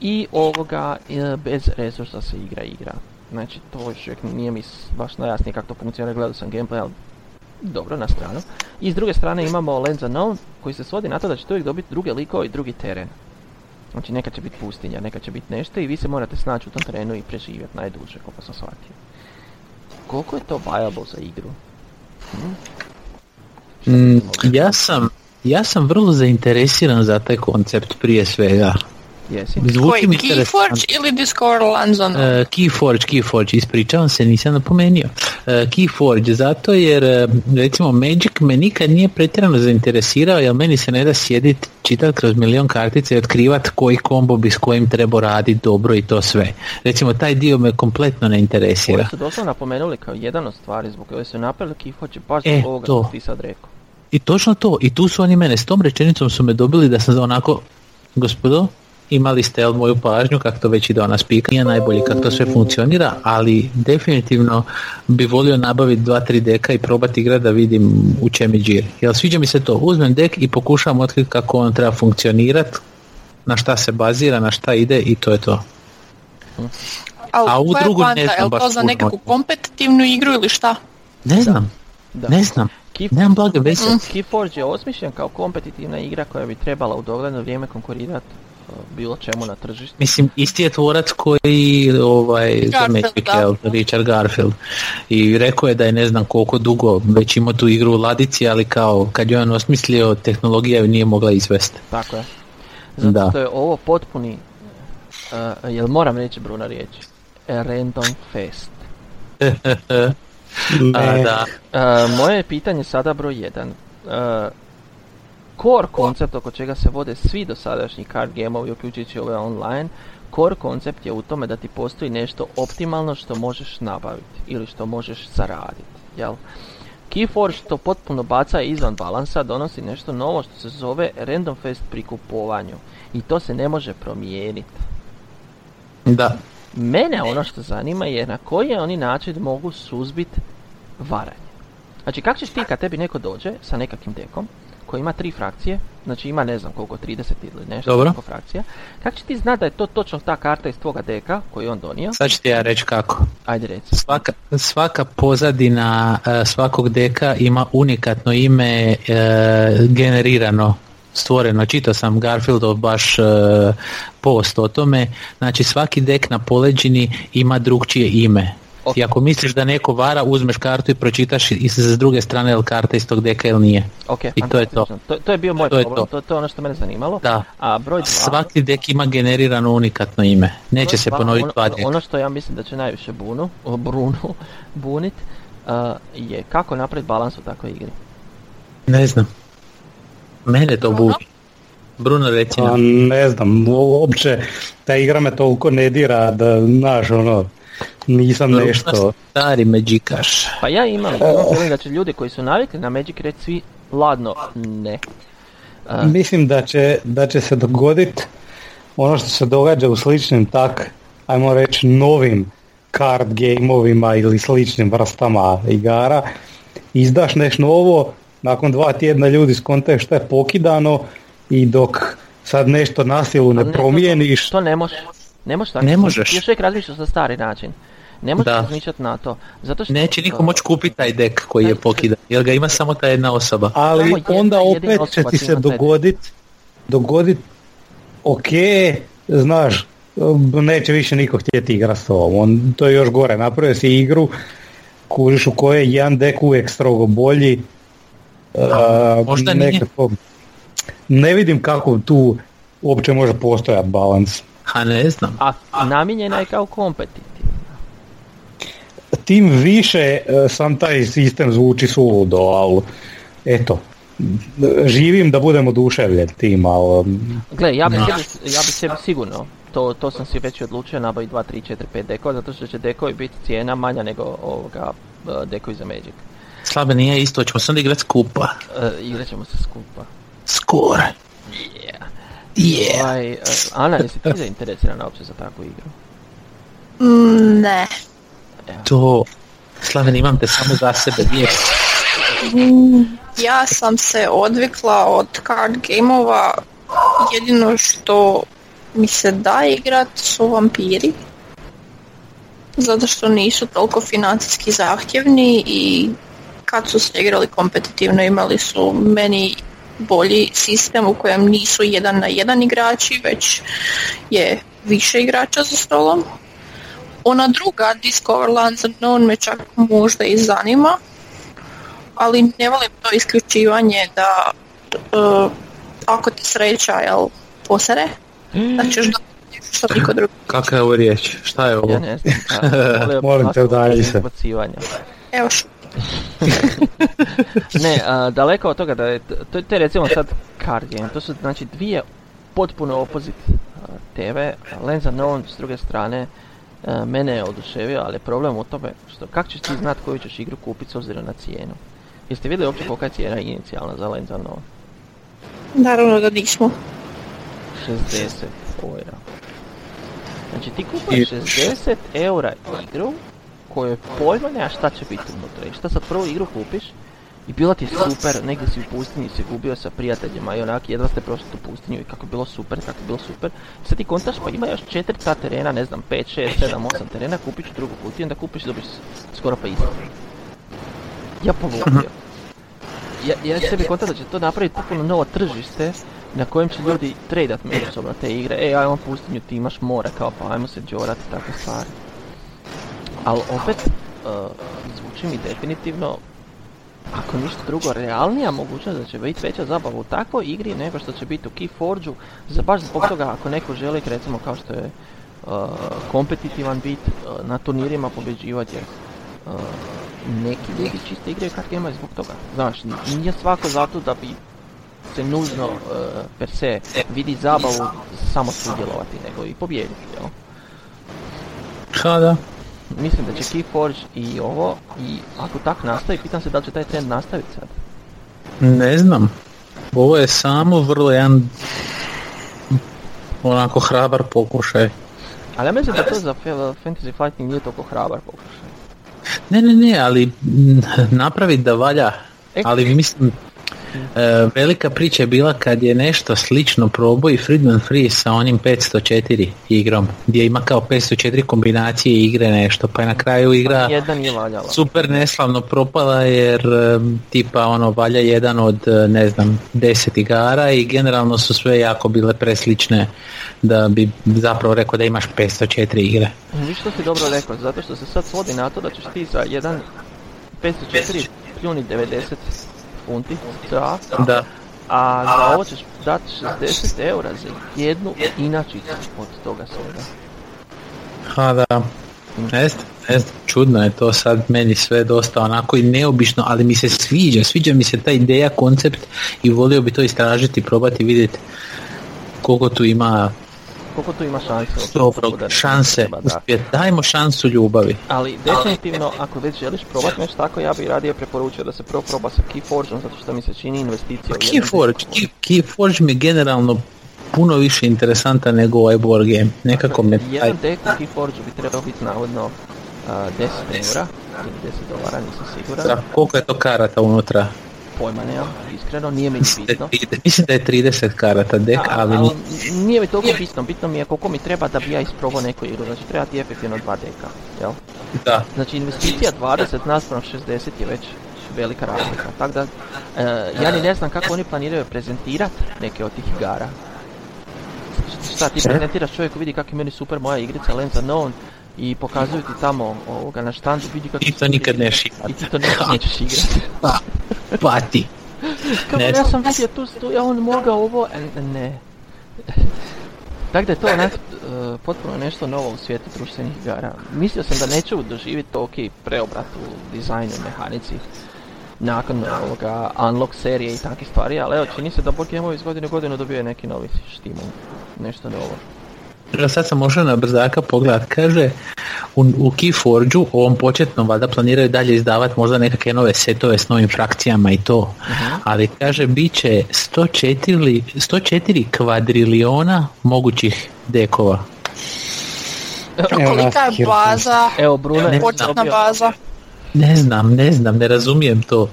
Speaker 1: I ovoga e, bez resursa se igra igra. Znači to još uvijek nije mi baš najjasnije kako to funkcionira, gledao sam gameplay, ali dobro na stranu. I s druge strane imamo Lens Unknown koji se svodi na to da ćete uvijek dobiti druge likove i drugi teren. Znači neka će biti pustinja, neka će biti nešto i vi se morate snaći u tom terenu i preživjeti najduže, koliko sam shvatio. Koliko je to viable za igru?
Speaker 2: Mm, ja sam ja sam vrlo zainteresiran za taj koncept prije svega.
Speaker 1: Jesi?
Speaker 2: Zvuči
Speaker 3: Koji, Keyforge ili Discord Lanzon?
Speaker 2: E, Keyforge, Keyforge, ispričavam se, nisam napomenio. E, Keyforge, zato jer e, recimo Magic me nikad nije pretjerano zainteresirao, jer meni se ne da sjedit, čitat kroz milion kartica i otkrivat koji kombo bi s kojim trebao raditi dobro i to sve. Recimo taj dio me kompletno ne
Speaker 1: Ovo
Speaker 2: interesira.
Speaker 1: su doslovno napomenuli kao jedan od stvari zbog koje su napravili Keyforge baš
Speaker 2: E,
Speaker 1: zbog ovoga
Speaker 2: to.
Speaker 1: što si ti sad rekao.
Speaker 2: I točno to, i tu su oni mene, s tom rečenicom su me dobili da sam onako, gospodo, imali ste jel, moju pažnju kako to već ide ona spika, nije najbolje kako to sve funkcionira, ali definitivno bi volio nabaviti dva, tri deka i probati igrat da vidim u čem je džir. Jel sviđa mi se to, uzmem dek i pokušam otkriti kako on treba funkcionirat, na šta se bazira, na šta ide i to je to.
Speaker 3: Al,
Speaker 2: a
Speaker 3: koja je
Speaker 2: drugu ne znam baš
Speaker 3: to za nekakvu kompetitivnu igru ili šta?
Speaker 2: Ne znam,
Speaker 1: Da.
Speaker 2: ne znam,
Speaker 1: Key-
Speaker 2: nemam blage veze.
Speaker 1: Keyforge je osmišljen kao kompetitivna igra koja bi trebala u dogledno vrijeme konkurirati bilo čemu na tržištu.
Speaker 2: Mislim, isti je tvorac koji ovaj, za
Speaker 3: Garfield,
Speaker 2: Magic,
Speaker 3: da.
Speaker 2: jel, Richard Garfield. I rekao je da je ne znam koliko dugo već imao tu igru u ladici, ali kao kad je on osmislio, tehnologija ju nije mogla izvesti.
Speaker 1: Tako je. Zato
Speaker 2: Da.
Speaker 1: što je ovo potpuni, uh, jel moram reći Bruna riječ, random fest.
Speaker 2: A, da.
Speaker 1: Uh, moje je pitanje sada broj 1. Uh, core koncept oko čega se vode svi dosadašnji card gameovi, uključujući ove online, core koncept je u tome da ti postoji nešto optimalno što možeš nabaviti ili što možeš zaraditi, jel? Keyforge to potpuno baca izvan balansa, donosi nešto novo što se zove random fest pri kupovanju i to se ne može promijeniti.
Speaker 2: da.
Speaker 1: Mene ono što zanima je na koji oni način mogu suzbiti varanje. Znači kako ćeš ti kad tebi neko dođe sa nekakvim dekom koji ima tri frakcije, znači ima ne znam koliko, 30 ili nešto
Speaker 2: Dobro.
Speaker 1: koliko frakcija, kako će ti znati da je to točno ta karta iz tvoga deka koju je on donio?
Speaker 2: Sad ću ti ja reći kako.
Speaker 1: Ajde reci.
Speaker 2: Svaka, svaka pozadina e, svakog deka ima unikatno ime e, generirano stvoreno, čitao sam Garfieldov baš e, post o tome, znači svaki dek na poleđini ima drugčije ime.
Speaker 1: Ok.
Speaker 2: I ako misliš da neko vara, uzmeš kartu i pročitaš i s druge strane je li karta iz tog deka ili nije.
Speaker 1: Ok,
Speaker 2: I to je to.
Speaker 1: To, to je bio moj
Speaker 2: To je
Speaker 1: problem,
Speaker 2: to.
Speaker 1: to. to je ono što mene zanimalo.
Speaker 2: Da.
Speaker 1: A broj dva,
Speaker 2: Svaki dek ima generirano unikatno ime. Neće
Speaker 1: broj
Speaker 2: se ponoviti
Speaker 1: ono,
Speaker 2: dva
Speaker 1: ono,
Speaker 2: deka.
Speaker 1: ono što ja mislim da će najviše bunu, o, Brunu bunit, uh, je kako napraviti balans u takvoj igri.
Speaker 2: Ne znam. Mene to budi. Bruno reci
Speaker 4: ne znam, uopće ta igra me toliko ne dira da, znaš, ono, nisam nešto...
Speaker 2: Stari međikaš.
Speaker 1: Pa ja imam, imam feeling da će ljudi koji su navikli na Magic reći svi ladno ne. A,
Speaker 4: Mislim da će, da će se dogoditi ono što se događa u sličnim tak, ajmo reći, novim card gameovima ili sličnim vrstama igara. Izdaš nešto novo, nakon dva tjedna ljudi skontaju što je pokidano i dok sad nešto na silu
Speaker 1: ali
Speaker 4: ne
Speaker 1: to-
Speaker 4: promijeniš,
Speaker 1: To, ne možeš. Ne možeš tako.
Speaker 2: Ne možeš.
Speaker 1: Još uvijek razmišljaš na stari način. Ne možeš razmišljati na to. Zato što,
Speaker 2: Neće niko moći kupiti taj dek koji je pokidan, jer ga ima samo ta jedna osoba.
Speaker 4: Ali
Speaker 1: Samo jedna
Speaker 4: onda opet će ti se
Speaker 1: taj
Speaker 4: dogodit, dogodit, ok, znaš, neće više niko htjeti igrati s tobom. On, to je još gore, napravio si igru, kužiš u kojoj je jedan dek uvijek strogo bolji. a,
Speaker 2: možda nije.
Speaker 4: nekako- ne vidim kako tu uopće može postojati balans.
Speaker 2: A ne znam.
Speaker 1: A namijenjena je kao kompetitivna.
Speaker 4: Tim više e, sam taj sistem zvuči suludo, ali eto, živim da budem oduševljen tim, ali
Speaker 1: Gle, ja bi,
Speaker 2: Da.
Speaker 1: sebi, ja bi sebi sigurno, to, to sam si već odlučio nabaviti 2, 3, 4, 5 dekova, zato što će dekovi biti cijena manja nego ovoga e, dekovi za Magic.
Speaker 2: Slabe nije isto, ćemo sad igrat skupa.
Speaker 1: E, igrat ćemo se skupa.
Speaker 2: Skoro.
Speaker 1: Yeah.
Speaker 2: Yeah.
Speaker 1: Ovaj, Ana, jesi ti zainteresirana uopće za takvu igru?
Speaker 3: Mm, ne.
Speaker 2: To... Slaven, imam te samo za sebe, nije
Speaker 3: Ja sam se odvikla od card gameova. Jedino što mi se da igrat su vampiri. Zato što nisu toliko financijski zahtjevni i kad su se igrali kompetitivno imali su meni bolji sistem u kojem nisu jedan na jedan igrači, već je više igrača za stolom. Ona druga, Discover Lands Unknown, me čak možda i zanima, ali ne volim to isključivanje da e, ako te sreća jel, posere, da ćeš dobiti što niko drugi.
Speaker 2: Kakva je ovo riječ? Šta je ovo?
Speaker 1: Ja ne znam.
Speaker 4: Molim te, udalji se.
Speaker 3: Evo što.
Speaker 1: Ne, a, daleko od toga da je, to, to je recimo sad card game, to su znači dvije potpuno opozit a, TV, Lens Unknown s druge strane a, mene je oduševio, ali je problem u tome što kako ćeš ti znat koju ćeš igru kupiti s obzirom na cijenu. Jeste vidjeli uopće kolika je cijena inicijalna za Lens Unknown?
Speaker 3: Naravno da nismo.
Speaker 1: 60 eura. Znači ti kupuješ 60 eura igru kojoj pojma nemaš šta će biti unutra i šta sad prvu igru kupiš i bila ti super, negdje si u pustinji se gubio sa prijateljima i onak jedva ste prošli tu pustinju i kako je bilo super, kako je bilo super. I sad ti kontaš pa ima još četiri ta terena, ne znam, 5, 6, 7, 8 terena, kupit ću drugu kutiju, onda kupiš i dobiš skoro pa isto. Ja poludio. Ja, ja sebi kontam da će to napraviti potpuno novo tržište na kojem će ljudi tradat međusobno te igre. E, imam pustinju, ti imaš more, kao pa ajmo se džorati takve stvari. Ali opet, uh, zvuči mi definitivno, ako ništa drugo, realnija mogućnost da će biti veća zabava u takvoj igri nego što će biti u Keyforge-u, za baš zbog toga ako neko želi, recimo kao što je uh, kompetitivan bit, uh, na turnirima pobjeđivati jer uh, neki ljudi čisto igraju card game zbog toga. Znaš, nije svako zato da bi se nužno per se vidi zabavu samo sudjelovati, nego i pobijediti, jel?
Speaker 2: Ha, da.
Speaker 1: Mislim da će Keyforge i ovo, i ako tak nastavi, pitam se da li će taj trend nastaviti sad.
Speaker 2: Ne znam. Ovo je samo vrlo jedan onako hrabar pokušaj.
Speaker 1: Ali ja mislim da to za fa- Fantasy Fighting nije toliko hrabar pokušaj.
Speaker 2: Ne, ne, ne, ali napraviti da valja.
Speaker 1: E.
Speaker 2: Ali mislim, e, velika priča je bila kad je nešto slično probao i Friedman Free sa onim 504 igrom, gdje ima kao 504 kombinacije igre nešto, pa je na kraju igra
Speaker 1: valjala.
Speaker 2: super neslavno propala jer em, tipa ono valja jedan od e, ne znam 10 igara i generalno su sve jako bile preslične da bi zapravo rekao da imaš 504 igre.
Speaker 1: Viš što si dobro rekao, zato što se sad svodi na to da ćeš ti za jedan 504 pljuni 90 funti CA,
Speaker 2: Da.
Speaker 1: a za ovo ćeš dati 60 eura za jednu inačicu od toga svega.
Speaker 2: Ha da. Znam, ne znam, čudno je to sad meni sve dosta onako i neobično, ali mi se sviđa, sviđa mi se ta ideja, koncept i volio bi to istražiti, probati vidjeti koliko tu ima
Speaker 1: Koliko tu ima šanse? da-
Speaker 2: šanse
Speaker 1: treba.
Speaker 2: Dajmo šansu ljubavi.
Speaker 1: Ali definitivno, ako već želiš probati nešto tako, ja bih radije preporučio da se prvo proba sa Keyforgeom, zato što mi se čini investicija u jedan
Speaker 2: Keyforge. Key- Keyforge mi generalno puno više interesantan nego ovaj board game. Nekako me taj...
Speaker 1: Jedan deck u Keyforgeu bi trebao biti navodno uh, 10 eura, ili 10 dolara, nisam siguran.
Speaker 2: Da, koliko je to karata unutra?
Speaker 1: Pojma nemam, iskreno, nije mi ni bitno.
Speaker 2: Mislim da je 30 karata dek, ali
Speaker 1: ali
Speaker 2: ni-
Speaker 1: nije mi toliko bitno, bitno mi je koliko mi treba da bi ja isprobao neku igru, znači treba ti efektivno dva deka, jel?
Speaker 2: da.
Speaker 1: Znači investicija 20 naspram 60 je već velika razlika, tako da e, ja ni ne znam kako oni planiraju prezentirati neke od tih igara. Šta ti prezentiraš čovjeku, vidi kako je meni super moja igrica Lands Unknown i pokazuju ti tamo ovoga na štandu, vidi kako
Speaker 2: I to nikad neš igrat.
Speaker 1: I ti to nikad nećeš igrati.
Speaker 2: Pa, pati.
Speaker 1: Kako
Speaker 2: Ne
Speaker 1: ja sam vidio tu stu, ja on mogao ovo, a ne. Tako da je to onak, e, potpuno nešto novo u svijetu društvenih igara. Mislio sam da neću doživjeti toliki preobrat u dizajnu i mehanici nakon ovoga unlock serije i takvih stvari, ali evo čini se da board iz godine u godinu dobije neki novi štimul, nešto novo.
Speaker 2: Evo sad sam možao na brzaka pogledat, kaže u, u Keyforge-u, ovom početnom valjda planiraju dalje izdavati možda nekakve nove setove s novim frakcijama i to, ali kaže bit će 104, 104 kvadriliona mogućih dekova.
Speaker 4: Evo
Speaker 3: Kolika je baza,
Speaker 1: Evo Bruno
Speaker 3: početna baza?
Speaker 2: Ne znam, ne znam, ne razumijem to.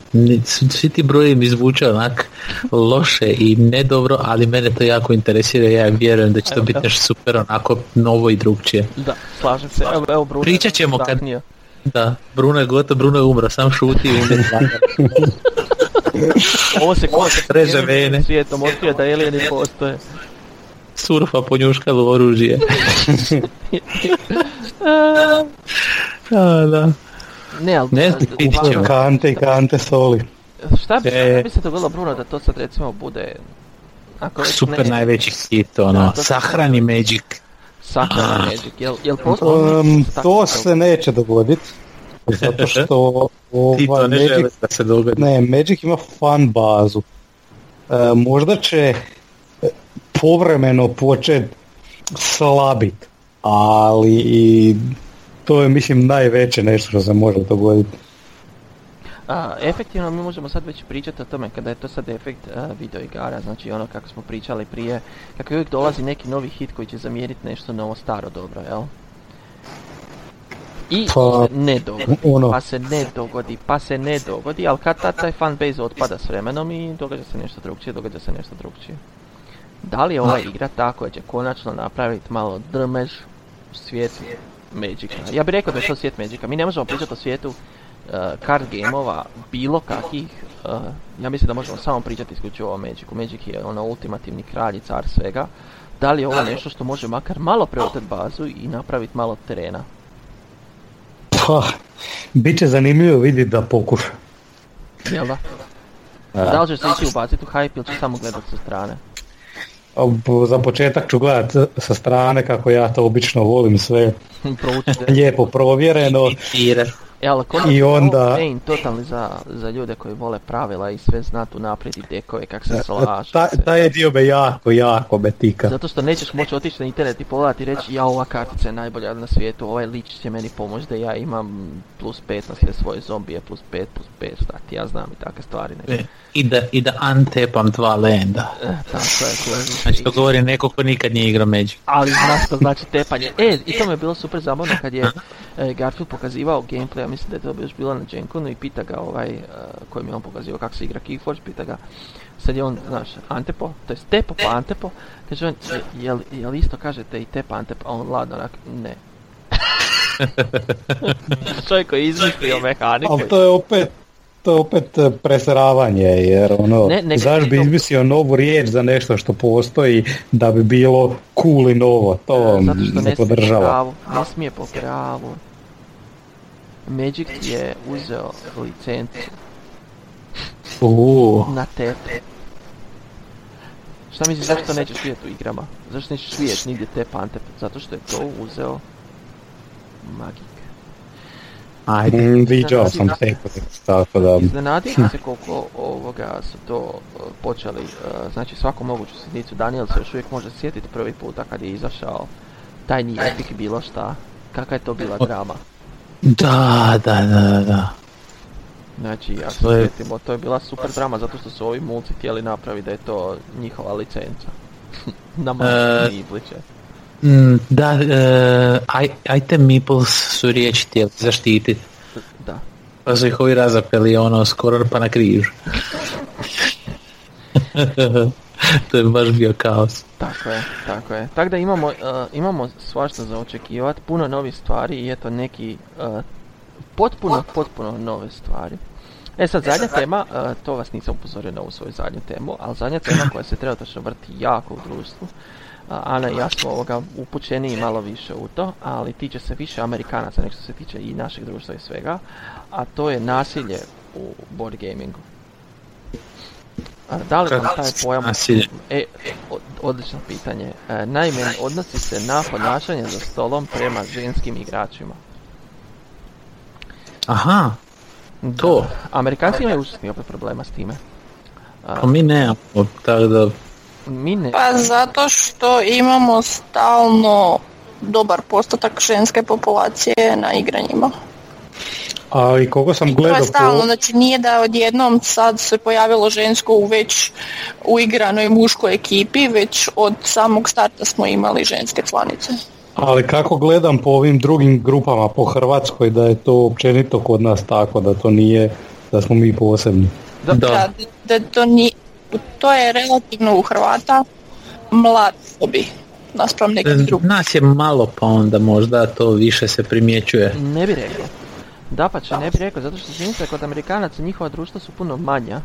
Speaker 2: Svi ti brojevi mi zvuče onak loše i nedobro, ali mene to jako interesira ja vjerujem da će to biti nešto super onako novo i drugčije.
Speaker 1: Da, slažem se, evo, evo Bruno
Speaker 2: Pričat ćemo kad-. Da, Bruno je gotov, Bruno je umro, sam šuti i umre.
Speaker 1: Ovo se
Speaker 2: Reže vene.
Speaker 1: svijetom otkrio da alieni postoje.
Speaker 2: surfa ponjuškalo oružje. A, da.
Speaker 1: Ne, ali
Speaker 2: Ne znam, ćemo.
Speaker 4: Kante i kante soli.
Speaker 1: Šta bi,
Speaker 2: E.
Speaker 1: šta bi se dogodilo Bruno da to sad recimo bude ako
Speaker 2: Super
Speaker 1: ne,
Speaker 2: najveći hit, ono,
Speaker 1: Da,
Speaker 2: sahrani Magic.
Speaker 1: sahrana Magic, jel, jel postoji?
Speaker 4: Um, to se neće dogoditi. Zato što
Speaker 2: Ti to
Speaker 4: ovaj,
Speaker 2: ne
Speaker 4: Magic,
Speaker 2: da se dogodi.
Speaker 4: ne, Magic ima fan bazu. E, možda će e, povremeno počet slabit, ali i to je mislim najveće nešto što se može dogoditi.
Speaker 1: A, efektivno mi možemo sad već pričati o tome kada je to sad efekt a, video igara, znači ono kako smo pričali prije, kako uvijek dolazi neki novi hit koji će zamijeniti nešto novo staro dobro, jel? I
Speaker 4: Pa,
Speaker 1: se ne dogodi,
Speaker 4: ono.
Speaker 1: pa se ne dogodi, pa se ne dogodi, ali kad tad taj fanbase otpada s vremenom i događa se nešto drugčije, događa se nešto drugčije. Da li je ova igra ta koja će konačno napraviti malo drmež u svijetu Magica? Ja bih rekao da je to svijet Magica. Mi ne možemo pričati o svijetu uh, card gameova bilo kakvih. uh, ja mislim da možemo samo pričati isključivo o Magicu. Magic je ono ultimativni kralj i car svega. Da li je ovo nešto što može makar malo preoteti bazu i napraviti malo terena?
Speaker 4: Pa, bit će zanimljivo vidjeti da pokuša.
Speaker 1: Jel da? Da li ćeš se ići ubaciti u hype ili ćeš samo gledati sa strane?
Speaker 4: Za početak ću gledat sa strane kako ja to obično volim sve lijepo provjereno.
Speaker 1: E, ali konačno
Speaker 4: I onda-
Speaker 1: main totalni za, za ljude koji vole pravila i sve znati unaprijed i dekove kak se slaže.
Speaker 4: Ta,
Speaker 1: sve.
Speaker 4: taj je dio me jako, jako me tika.
Speaker 1: Zato što nećeš moći otići na internet i pogledati i reći ja ova kartica je najbolja na svijetu, ovaj lič će meni pomoći da ja imam plus 5 na sve svoje zombije, plus 5, plus 5, šta ti ja znam i takve stvari. Ne.
Speaker 2: E, I da, i da untapam dva lenda.
Speaker 1: Tako je, kužiš.
Speaker 2: Znači to govori neko ko nikad nije igrao Magic.
Speaker 1: ali znaš što znači tepanje. E, i to mi je bilo super zabavno kad je e, Garfield pokazivao gameplay, ja mislim da je to još bilo na Genkonu i pita ga ovaj, e, koji mi je on pokazivao kako se igra Keyforge, pita ga, sad je on, znaš, Antepo, to je Tepo pa Antepo, kaže on, "Je- jel, jel isto kažete i Tepa Antepo, a on ladno onak, ne. Čovjek koji je izmislio mehanike.
Speaker 4: Ali to je opet to je opet e, preseravanje jer ono,
Speaker 1: Ne, ne,
Speaker 4: zašto bi izmislio novu riječ za nešto što postoji da bi bilo cool i novo, to
Speaker 1: E, Zato što
Speaker 4: ne
Speaker 1: ne smije po
Speaker 4: podržava.
Speaker 1: pravu, ne smije po pravu. Magic je uzeo licencu
Speaker 2: Uuu,
Speaker 1: na tebe. Šta misliš zašto nećeš vidjeti u igrama? Zašto nećeš vidjeti nigdje te pante? Zato što je to uzeo Magik.
Speaker 2: ajde.
Speaker 4: Mm, Viđao sam te tako da
Speaker 1: Iznenadio sam se koliko ovoga su to uh, počeli, uh, znači svaku moguću sitnicu. Daniel se još uvijek može sjetiti prvi puta kad je izašao tajni epic bilo šta. Kakva je to bila drama?
Speaker 2: Da, da, da, da.
Speaker 1: Znači, ja se
Speaker 2: je-
Speaker 1: sjetimo, to je bila super drama zato što su ovi mulci htjeli napraviti da je to njihova licenca. Nama
Speaker 2: E,
Speaker 1: uh, ibliče.
Speaker 2: Mm, da, e, aj, item meeples su riječi htjeli zaštititi.
Speaker 1: Da.
Speaker 2: Pa su ih ovi razapeli ono skoro pa na križ. to je baš bio kaos.
Speaker 1: Tako je, tako je. Tako da imamo, uh, imamo svašta za očekivati, puno novih stvari i eto neki uh, potpuno, potpuno nove stvari. E sad, zadnja tema, uh, to vas nisam upozorio na ovu svoju zadnju temu, ali zadnja tema koja se trenutno vrti jako u društvu, uh, Ana i ja smo ovoga upućeniji malo više u to, ali tiče se više Amerikanaca nego što se tiče i našeg društva i svega, a to je nasilje u board gamingu. A da li vam taj pojam...
Speaker 2: Nasilje.
Speaker 1: E, od- odlično pitanje. E, naime, odnosi se na ponašanje za stolom prema ženskim igračima.
Speaker 2: Aha, to.
Speaker 1: Amerikanci imaju užasni opet problema s time.
Speaker 2: Pa mi nemamo, tako da...
Speaker 1: Mi ne...
Speaker 3: Pa zato što imamo stalno dobar postotak ženske populacije na igranjima.
Speaker 4: Ali koliko sam
Speaker 3: I to je
Speaker 4: gledao
Speaker 3: stalno,
Speaker 4: po...
Speaker 3: znači nije da odjednom sad se pojavilo žensko u već uigranoj muškoj ekipi, već od samog starta smo imali ženske članice.
Speaker 4: Ali kako gledam po ovim drugim grupama po Hrvatskoj da je to općenito kod nas tako, da to nije, da smo mi posebni.
Speaker 1: Da,
Speaker 2: Da.
Speaker 3: Da, da to, ni, to je relativno u Hrvata mlad dobi naspram nekih drugih.
Speaker 2: Nas je malo pa onda možda to više se primjećuje.
Speaker 1: Ne bi rekao. Dapače, ne bi rekao, zato što čini se kod Amerikanaca njihova društva su puno manja.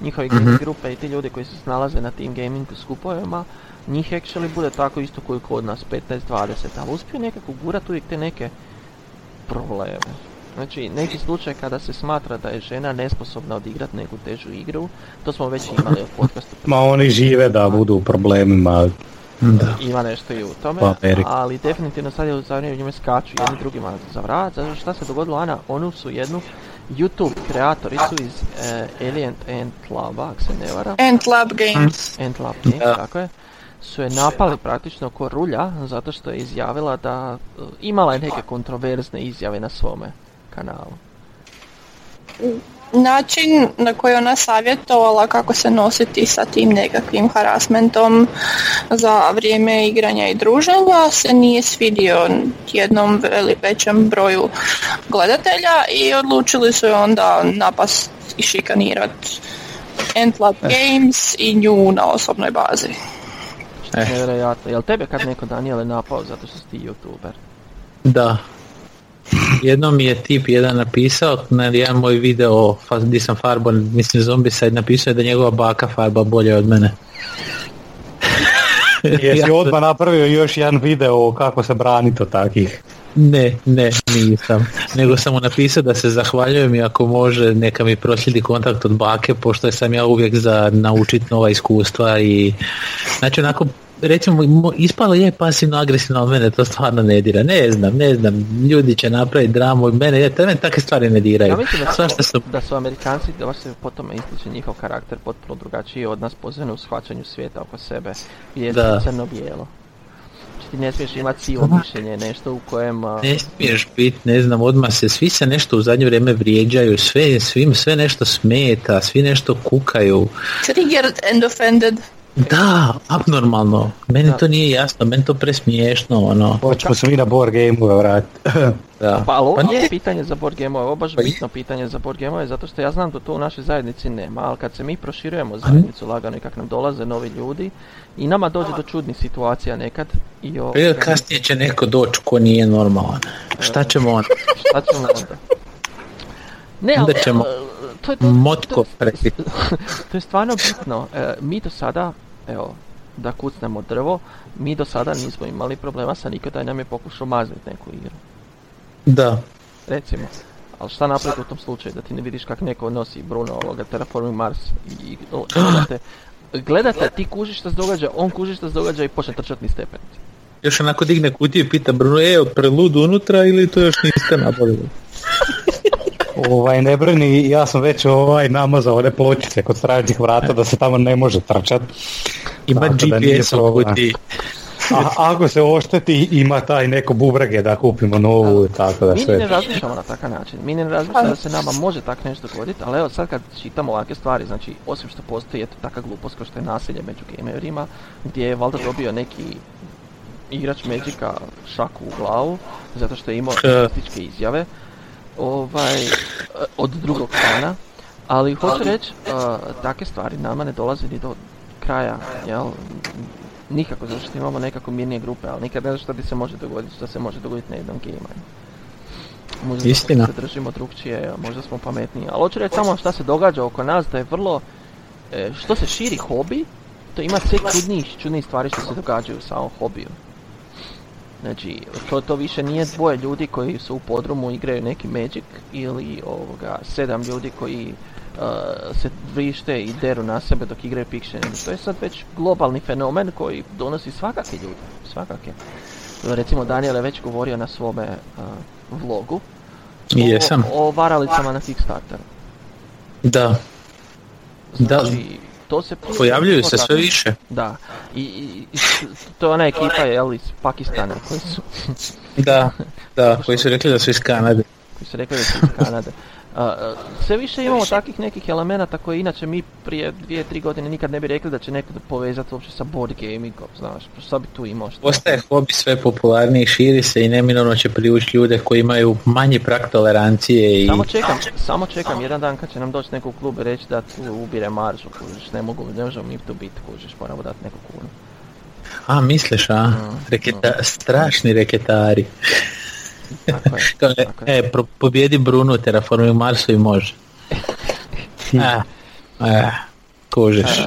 Speaker 1: Njihove gaming grupe i ti ljudi koji se snalaze na tim gaming skupovima, njih actually bude tako isto koji kod nas, 15-20, ali uspiju nekako gurati uvijek te neke probleme. Znači, neki slučaj kada se smatra da je žena nesposobna odigrati neku težu igru, to smo već imali od podcasta
Speaker 4: Ma oni žive da budu u problemima.
Speaker 2: Da.
Speaker 1: ima nešto i u tome,
Speaker 4: Pa,
Speaker 1: ali definitivno sad je u zadnje vrijeme skaču jedni drugima za vrat, zato što šta se dogodilo, Ana, onu su jednu YouTube kreatoricu iz eh, Alien Ant Laba, ako se ne varam,
Speaker 3: Ant Lab Games.
Speaker 1: Ant Lab Games,
Speaker 2: Da.
Speaker 1: tako je, su je napali praktično ko rulja, zato što je izjavila da imala je neke kontroverzne izjave na svome kanalu.
Speaker 3: Način na koji je ona savjetovala kako se nositi sa tim nekakvim harasmentom za vrijeme igranja i druženja se nije svidio jednom veli- većem broju gledatelja i odlučili su je onda napast i šikanirat Entlab Games i nju na osobnoj bazi.
Speaker 2: Eh.
Speaker 1: Nevjerojatno. Jel tebe kad neko Daniele napao zato što si ti youtuber?
Speaker 2: Da. Jednom mi je tip jedan napisao na jedan moj video gdje sam farbo, mislim zombicide, napisao je da njegova baka farba bolje od mene.
Speaker 4: Jesi odmah napravio još jedan video kako se braniti od takih.
Speaker 2: Ne, ne, nisam. Nego sam mu napisao da se zahvaljujem i ako može neka mi proslijedi kontakt od bake, pošto sam ja uvijek za naučiti nova iskustva i znači onako recimo mo- ispalo je pasivno agresivno ali mene to stvarno ne dira. Ne znam, ne znam, ljudi će napraviti dramu, mene, ja, mene takve stvari ne diraju.
Speaker 1: Ja mislim da su, da su Amerikanci, da se po tome ističe njihov karakter potpuno drugačiji od nas pozvane u shvaćanju svijeta oko sebe. Gdje je crno-bijelo. Znači ti ne smiješ imati sivo mišljenje, nešto u kojem... a,
Speaker 2: Ne smiješ biti, ne znam, odmah se, svi se nešto u zadnje vrijeme vrijeđaju, sve, svim, sve nešto smeta, svi nešto kukaju.
Speaker 3: Triggered and offended.
Speaker 2: Da, abnormalno. Meni
Speaker 1: Da.
Speaker 2: to nije jasno, meni to presmiješno, ono.
Speaker 4: Hoćemo se mi na board game vratiti.
Speaker 2: Da.
Speaker 1: Pa ali ovo
Speaker 2: Pa
Speaker 1: nije pitanje za board game ovo je baš
Speaker 2: Pa je-
Speaker 1: bitno pitanje za board game zato što ja znam da to u našoj zajednici nema, ali kad se mi proširujemo zajednicu lagano i kak nam dolaze novi ljudi i nama dođe do čudnih situacija nekad i o,
Speaker 2: Prije kasnije će neko doći ko nije normalan. Šta ćemo onda?
Speaker 1: šta ćemo onda? Ne,
Speaker 2: Onda
Speaker 1: ali,
Speaker 2: ćemo
Speaker 1: e, to je to,
Speaker 2: Motko
Speaker 1: to, to je stvarno bitno. E, mi do sada, evo, da kucnemo drvo, mi do sada nismo imali problema sa niko da nam je pokušao mazniti neku igru.
Speaker 2: Da.
Speaker 1: Recimo. Ali šta napraviti u tom slučaju da ti ne vidiš kak neko nosi Bruno ovoga Terraforming Mars i, o, gledate, gledate, ti kužiš šta se događa, on kuži šta se događa i počne trčati niz stepenice.
Speaker 2: Još onako digne kutiju i pita Bruno, e, prelud unutra ili to još niste nabavili?
Speaker 4: Ovaj, ne brini, ja sam već ovaj namazao one pločice kod stražnih vrata da se tamo ne može trčat.
Speaker 2: Ima GPS u kutiji.
Speaker 4: A ako se ošteti, ima taj neko bubrege da kupimo novu, tako da
Speaker 1: Mi
Speaker 4: sve.
Speaker 1: ne razmišljamo na takav način. Mi ne razmišljamo da se nama može tak nešto dogoditi, ali evo sad kad čitamo ovakve stvari, znači osim što postoji eto takva glupost kao što je nasilje među gamerima, gdje je valjda dobio neki igrač Magica šaku u glavu, zato što je imao
Speaker 2: E.
Speaker 1: rasističke izjave. Ovaj, od drugog plana, ali hoću reći, takve stvari nama ne dolaze ni do kraja, jel? Nikako, zato što imamo nekako mirnije grupe, ali nikad ne znaš što bi se može dogoditi, što se može dogoditi na jednom game Možda
Speaker 2: Istina.
Speaker 1: se držimo drugčije, možda smo pametniji, ali hoću reći samo šta se događa oko nas, da je vrlo, e, što se širi hobi, to ima sve čudnijih, čudnijih stvari što se događaju u samom hobiju. Znači, to, to više nije dvoje ljudi koji su u podrumu igraju neki Magic ili ovoga, sedam ljudi koji uh, se vrište i deru na sebe dok igraju Pictionary. To je sad već globalni fenomen koji donosi svakake ljudi, svakake. Recimo Daniel je već govorio na svome uh, vlogu
Speaker 2: Jesam.
Speaker 1: O, o varalicama na Kickstarteru.
Speaker 2: Da.
Speaker 1: Znači, to se
Speaker 2: pojavljuju se sve više.
Speaker 1: Da. I, i, to je ona ekipa jel, iz Pakistana koji su...
Speaker 2: da, da, koji su rekli da su iz Kanade.
Speaker 1: Koji su rekli da su iz Kanade sve više imamo takvih nekih elemenata koje inače mi prije dvije, tri godine nikad ne bi rekli da će neko povezati uopće sa board gamingom, znaš, što bi tu imao što?
Speaker 2: Postaje hobi sve popularniji, širi se i neminovno će privući ljude koji imaju manji prak tolerancije i...
Speaker 1: Samo čekam, samo čekam jedan dan kad će nam doći neko u klub i reći da tu ubire maržu, kužiš, ne mogu, ne možemo mi tu biti, kužiš, moramo dati neku kunu.
Speaker 2: A, misliš, a? Mm, Reketa, mm. Strašni reketari. Tako je, E, pro, pobjedi Bruno, terraformi Marsu i može. e, e, kožeš.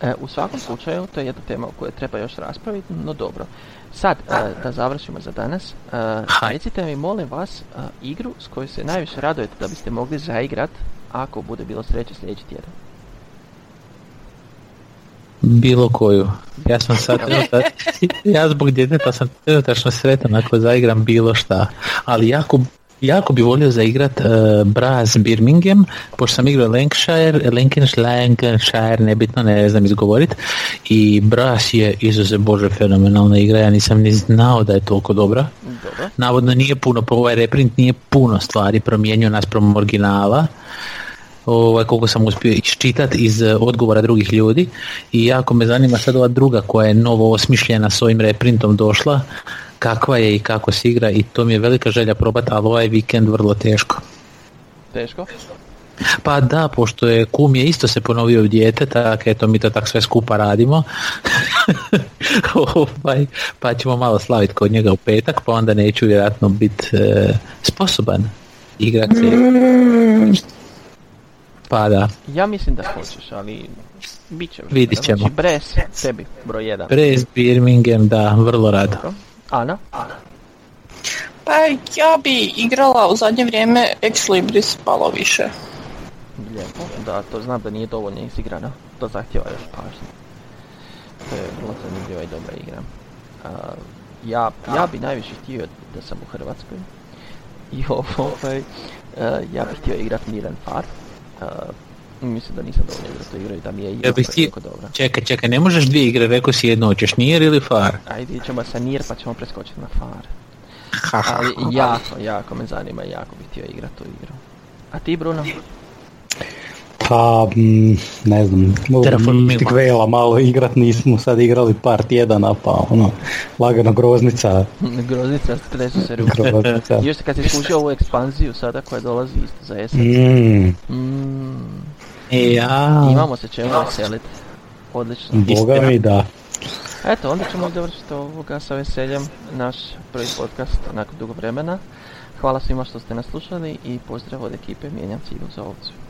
Speaker 1: E, u svakom slučaju, to je jedna tema o kojoj treba još raspraviti, no dobro. Sad, e, da završimo za danas, e, recite mi, molim vas, e, igru s kojoj se najviše radujete da biste mogli zaigrat ako bude bilo sreće sljedeći tjedan.
Speaker 2: Bilo koju. Ja sam sad ja zbog djeteta sam trenutačno sretan ako zaigram bilo šta. Ali jako, jako bi volio zaigrat uh, Braz Birmingham, pošto sam igrao Lancashire, Lancashire, Lancashire, nebitno, ne znam izgovorit. I Braz je izuzet bože fenomenalna igra, ja nisam ni znao da je toliko dobra. Navodno nije puno, ovaj reprint nije puno stvari promijenio nas prom originala ovaj, koliko sam uspio iščitati iz eh, odgovora drugih ljudi i jako me zanima sad ova druga koja je novo osmišljena s ovim reprintom došla, kakva je i kako se igra i to mi je velika želja probati, ali ovaj vikend vrlo teško.
Speaker 1: Teško?
Speaker 2: Pa da, pošto je kum je isto se ponovio u dijete, tako eto mi to tako sve skupa radimo. ovaj, pa ćemo malo slaviti kod njega u petak, pa onda neću vjerojatno biti e, sposoban igrati. Pa da.
Speaker 1: Ja mislim da hoćeš, ali bit će.
Speaker 2: Vidit ćemo.
Speaker 1: Znači, Bres, tebi, broj jedan.
Speaker 2: Bres, Birmingham, da, vrlo rado.
Speaker 1: Ana? Ana?
Speaker 3: Pa ja bi igrala u zadnje vrijeme Ex Libris malo više.
Speaker 1: Lijepo, da, to znam da nije dovoljno izigrano. To zahtjeva još pažnje. To je vrlo zanimljiva i dobra igra. ja, ja bi najviše htio da sam u Hrvatskoj. I ovaj, ja bih htio igrat Miran Far. Mislim da nisam dovoljno da to igraju, da mi je
Speaker 2: ja bih ti... dobra. Čekaj, čekaj, ne možeš dvije igre, rekao si jedno, hoćeš Nier ili Far?
Speaker 1: Ajde, idemo sa Nier pa ćemo preskočiti na Far. Ali jako, jako me zanima i jako bih htio igrati tu igru. A ti Bruno?
Speaker 4: Pa, ne znam, Mystic Vela malo igrat nismo sad igrali par tjedana, pa ono, lagano groznica.
Speaker 1: groznica, treću seriju. groznica. Još kad si skušao ovu ekspanziju sada koja dolazi isto za jesen.
Speaker 2: Mm. Mm. Ja.
Speaker 1: Imamo se čemu veseliti. Odlično.
Speaker 4: Boga mi da.
Speaker 1: Eto, onda ćemo završiti ovoga sa veseljem naš prvi podcast nakon dugo vremena. Hvala svima što ste nas slušali i pozdrav od ekipe Mijenjam cilu za ovcu.